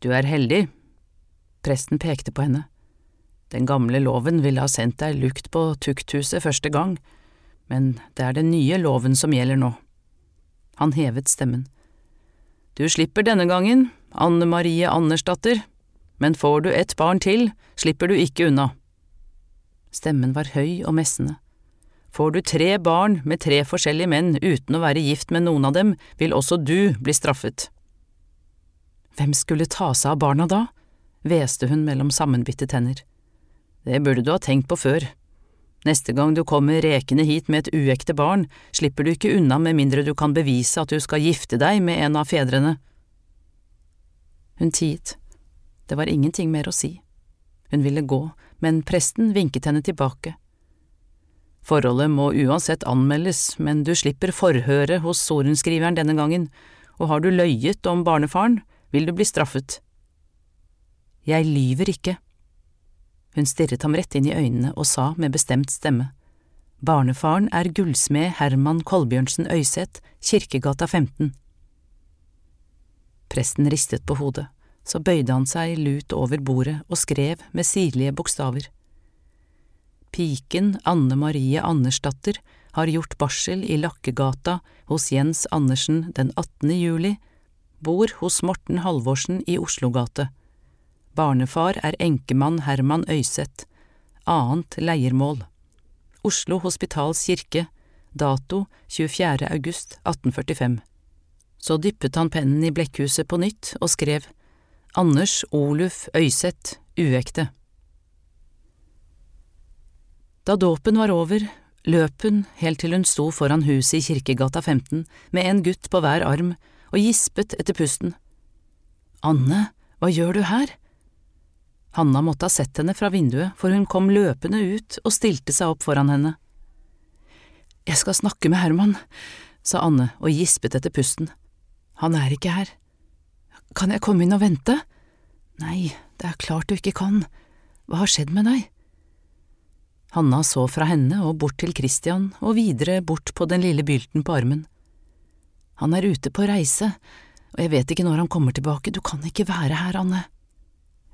Speaker 2: Du er heldig. Presten pekte på henne. Den gamle loven ville ha sendt deg lukt på tukthuset første gang, men det er den nye loven som gjelder nå. Han hevet stemmen. Du slipper denne gangen, Anne Marie Andersdatter, men får du et barn til, slipper du ikke unna. Stemmen var høy og messende. Får du tre barn med tre forskjellige menn uten å være gift med noen av dem, vil også du bli straffet. Hvem skulle ta seg av barna da? hveste hun mellom sammenbitte tenner. Det burde du ha tenkt på før. Neste gang du kommer rekende hit med et uekte barn, slipper du ikke unna med mindre du kan bevise at du skal gifte deg med en av fedrene. Hun tiet. Det var ingenting mer å si. Hun ville gå, men presten vinket henne tilbake. Forholdet må uansett anmeldes, men du slipper forhøret hos sorenskriveren denne gangen, og har du løyet om barnefaren, vil du bli straffet. Jeg lyver ikke. Hun stirret ham rett inn i øynene og sa med bestemt stemme. Barnefaren er gullsmed Herman Kolbjørnsen Øyseth, Kirkegata 15. Presten ristet på hodet, så bøyde han seg lut over bordet og skrev med sirlige bokstaver. Piken Anne Marie Andersdatter har gjort barsel i Lakkegata hos Jens Andersen den 18. juli bor hos Morten Halvorsen i Oslogate. Barnefar er enkemann Herman Øyseth. Annet leiermål. Oslo Hospitals kirke. Dato 24. august 1845. Så dyppet han pennen i blekkhuset på nytt og skrev Anders Oluf Øyseth, uekte. Da dåpen var over, løp hun helt til hun sto foran huset i Kirkegata 15 med en gutt på hver arm og gispet etter pusten. Anne, hva gjør du her? Hanna måtte ha sett henne fra vinduet, for hun kom løpende ut og stilte seg opp foran henne. Jeg skal snakke med Herman, sa Anne og gispet etter pusten. Han er ikke her. Kan jeg komme inn og vente? Nei, det er klart du ikke kan. Hva har skjedd med deg? Hanna så fra henne og bort til Christian og videre bort på den lille bylten på armen. Han er ute på reise, og jeg vet ikke når han kommer tilbake, du kan ikke være her, Anne.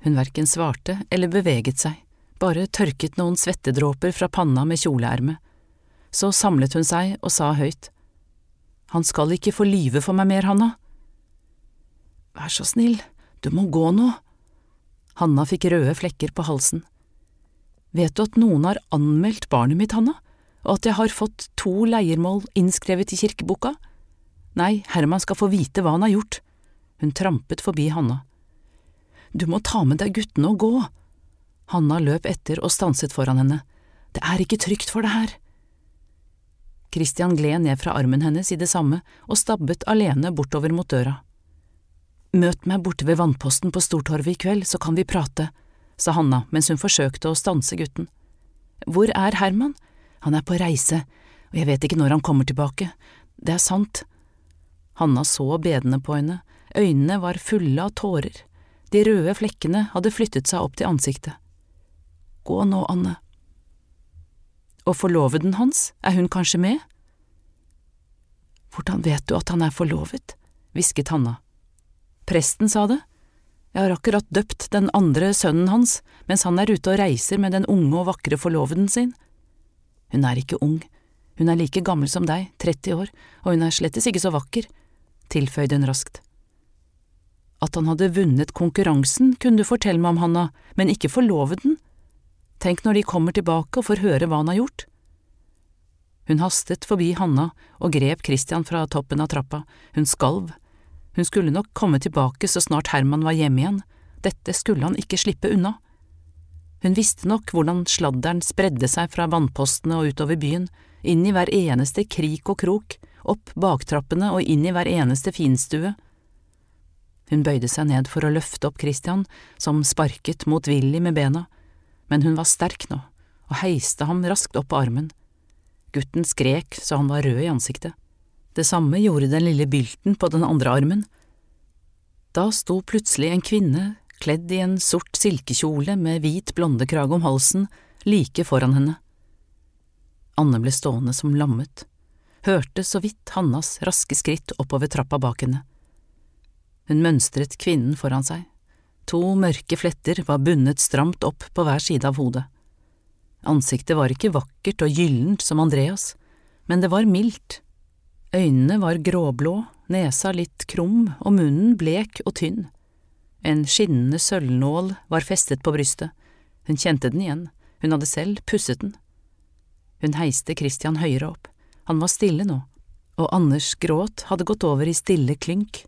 Speaker 2: Hun verken svarte eller beveget seg, bare tørket noen svettedråper fra panna med kjoleermet. Så samlet hun seg og sa høyt. Han skal ikke få lyve for meg mer, Hanna. Vær så snill, du må gå nå. Hanna fikk røde flekker på halsen. Vet du at noen har anmeldt barnet mitt, Hanna, og at jeg har fått to leiermål innskrevet i kirkeboka? Nei, Herman skal få vite hva han har gjort. Hun trampet forbi Hanna. Du må ta med deg guttene og gå. Hanna løp etter og stanset foran henne. Det er ikke trygt for deg her. Christian gled ned fra armen hennes i det samme og stabbet alene bortover mot døra. Møt meg borte ved vannposten på Stortorvet i kveld, så kan vi prate, sa Hanna mens hun forsøkte å stanse gutten. Hvor er Herman? Han er på reise, og jeg vet ikke når han kommer tilbake. Det er sant. Hanna så bedende på henne, øynene var fulle av tårer, de røde flekkene hadde flyttet seg opp til ansiktet. Gå nå, Anne. Og forloveden hans, er hun kanskje med? Hvordan vet du at han er forlovet? hvisket Hanna. Presten sa det. Jeg har akkurat døpt den andre sønnen hans mens han er ute og reiser med den unge og vakre forloveden sin. Hun er ikke ung, hun er like gammel som deg, 30 år, og hun er slettes ikke så vakker, tilføyde hun raskt. At han hadde vunnet konkurransen, kunne du fortelle meg om, Hanna, men ikke forloveden. Tenk når de kommer tilbake og får høre hva han har gjort. Hun hastet forbi Hanna og grep Christian fra toppen av trappa, hun skalv. Hun skulle nok komme tilbake så snart Herman var hjemme igjen, dette skulle han ikke slippe unna. Hun visste nok hvordan sladderen spredde seg fra vannpostene og utover byen, inn i hver eneste krik og krok, opp baktrappene og inn i hver eneste finstue. Hun bøyde seg ned for å løfte opp Christian, som sparket motvillig med bena, men hun var sterk nå, og heiste ham raskt opp på armen. Gutten skrek så han var rød i ansiktet. Det samme gjorde den lille bylten på den andre armen. Da sto plutselig en kvinne, kledd i en sort silkekjole med hvit blondekrage om halsen, like foran henne. Anne ble stående som lammet, hørte så vidt Hannas raske skritt oppover trappa bak henne. Hun mønstret kvinnen foran seg. To mørke fletter var bundet stramt opp på hver side av hodet. Ansiktet var ikke vakkert og gyllent som Andreas, men det var mildt. Øynene var gråblå, nesa litt krum og munnen blek og tynn. En skinnende sølvnål var festet på brystet. Hun kjente den igjen, hun hadde selv pusset den. Hun heiste Christian høyere opp. Han var stille nå, og Anders gråt hadde gått over i stille klynk.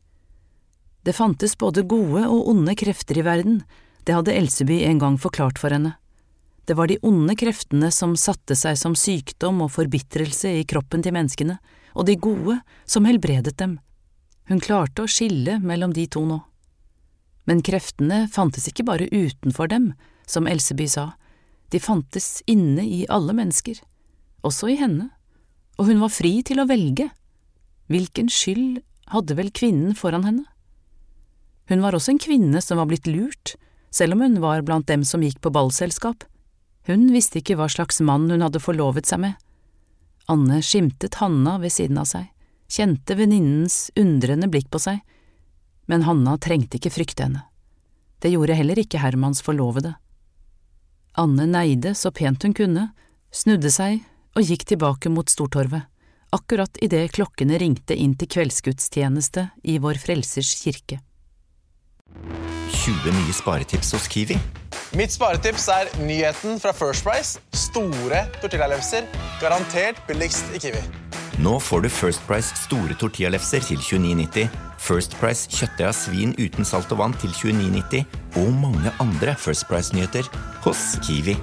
Speaker 2: Det fantes både gode og onde krefter i verden, det hadde Elseby en gang forklart for henne. Det var de onde kreftene som satte seg som sykdom og forbitrelse i kroppen til menneskene, og de gode som helbredet dem. Hun klarte å skille mellom de to nå. Men kreftene fantes ikke bare utenfor dem, som Elseby sa, de fantes inne i alle mennesker, også i henne, og hun var fri til å velge. Hvilken skyld hadde vel kvinnen foran henne? Hun var også en kvinne som var blitt lurt, selv om hun var blant dem som gikk på ballselskap. Hun visste ikke hva slags mann hun hadde forlovet seg med. Anne skimtet Hanna ved siden av seg, kjente venninnens undrende blikk på seg, men Hanna trengte ikke frykte henne. Det gjorde heller ikke Hermans forlovede. Anne neide så pent hun kunne, snudde seg og gikk tilbake mot Stortorvet, akkurat idet klokkene ringte inn til kveldsgudstjeneste i Vår Frelsers kirke.
Speaker 4: 20 nye sparetips hos Kiwi.
Speaker 6: Mitt sparetips er nyheten fra First Price. Store tortillalefser. Garantert billigst i Kiwi.
Speaker 4: Nå får du First Price store tortillalefser til 29,90, First Price kjøttdeig av svin uten salt og vann til 29,90 og mange andre First Price-nyheter hos Kiwi.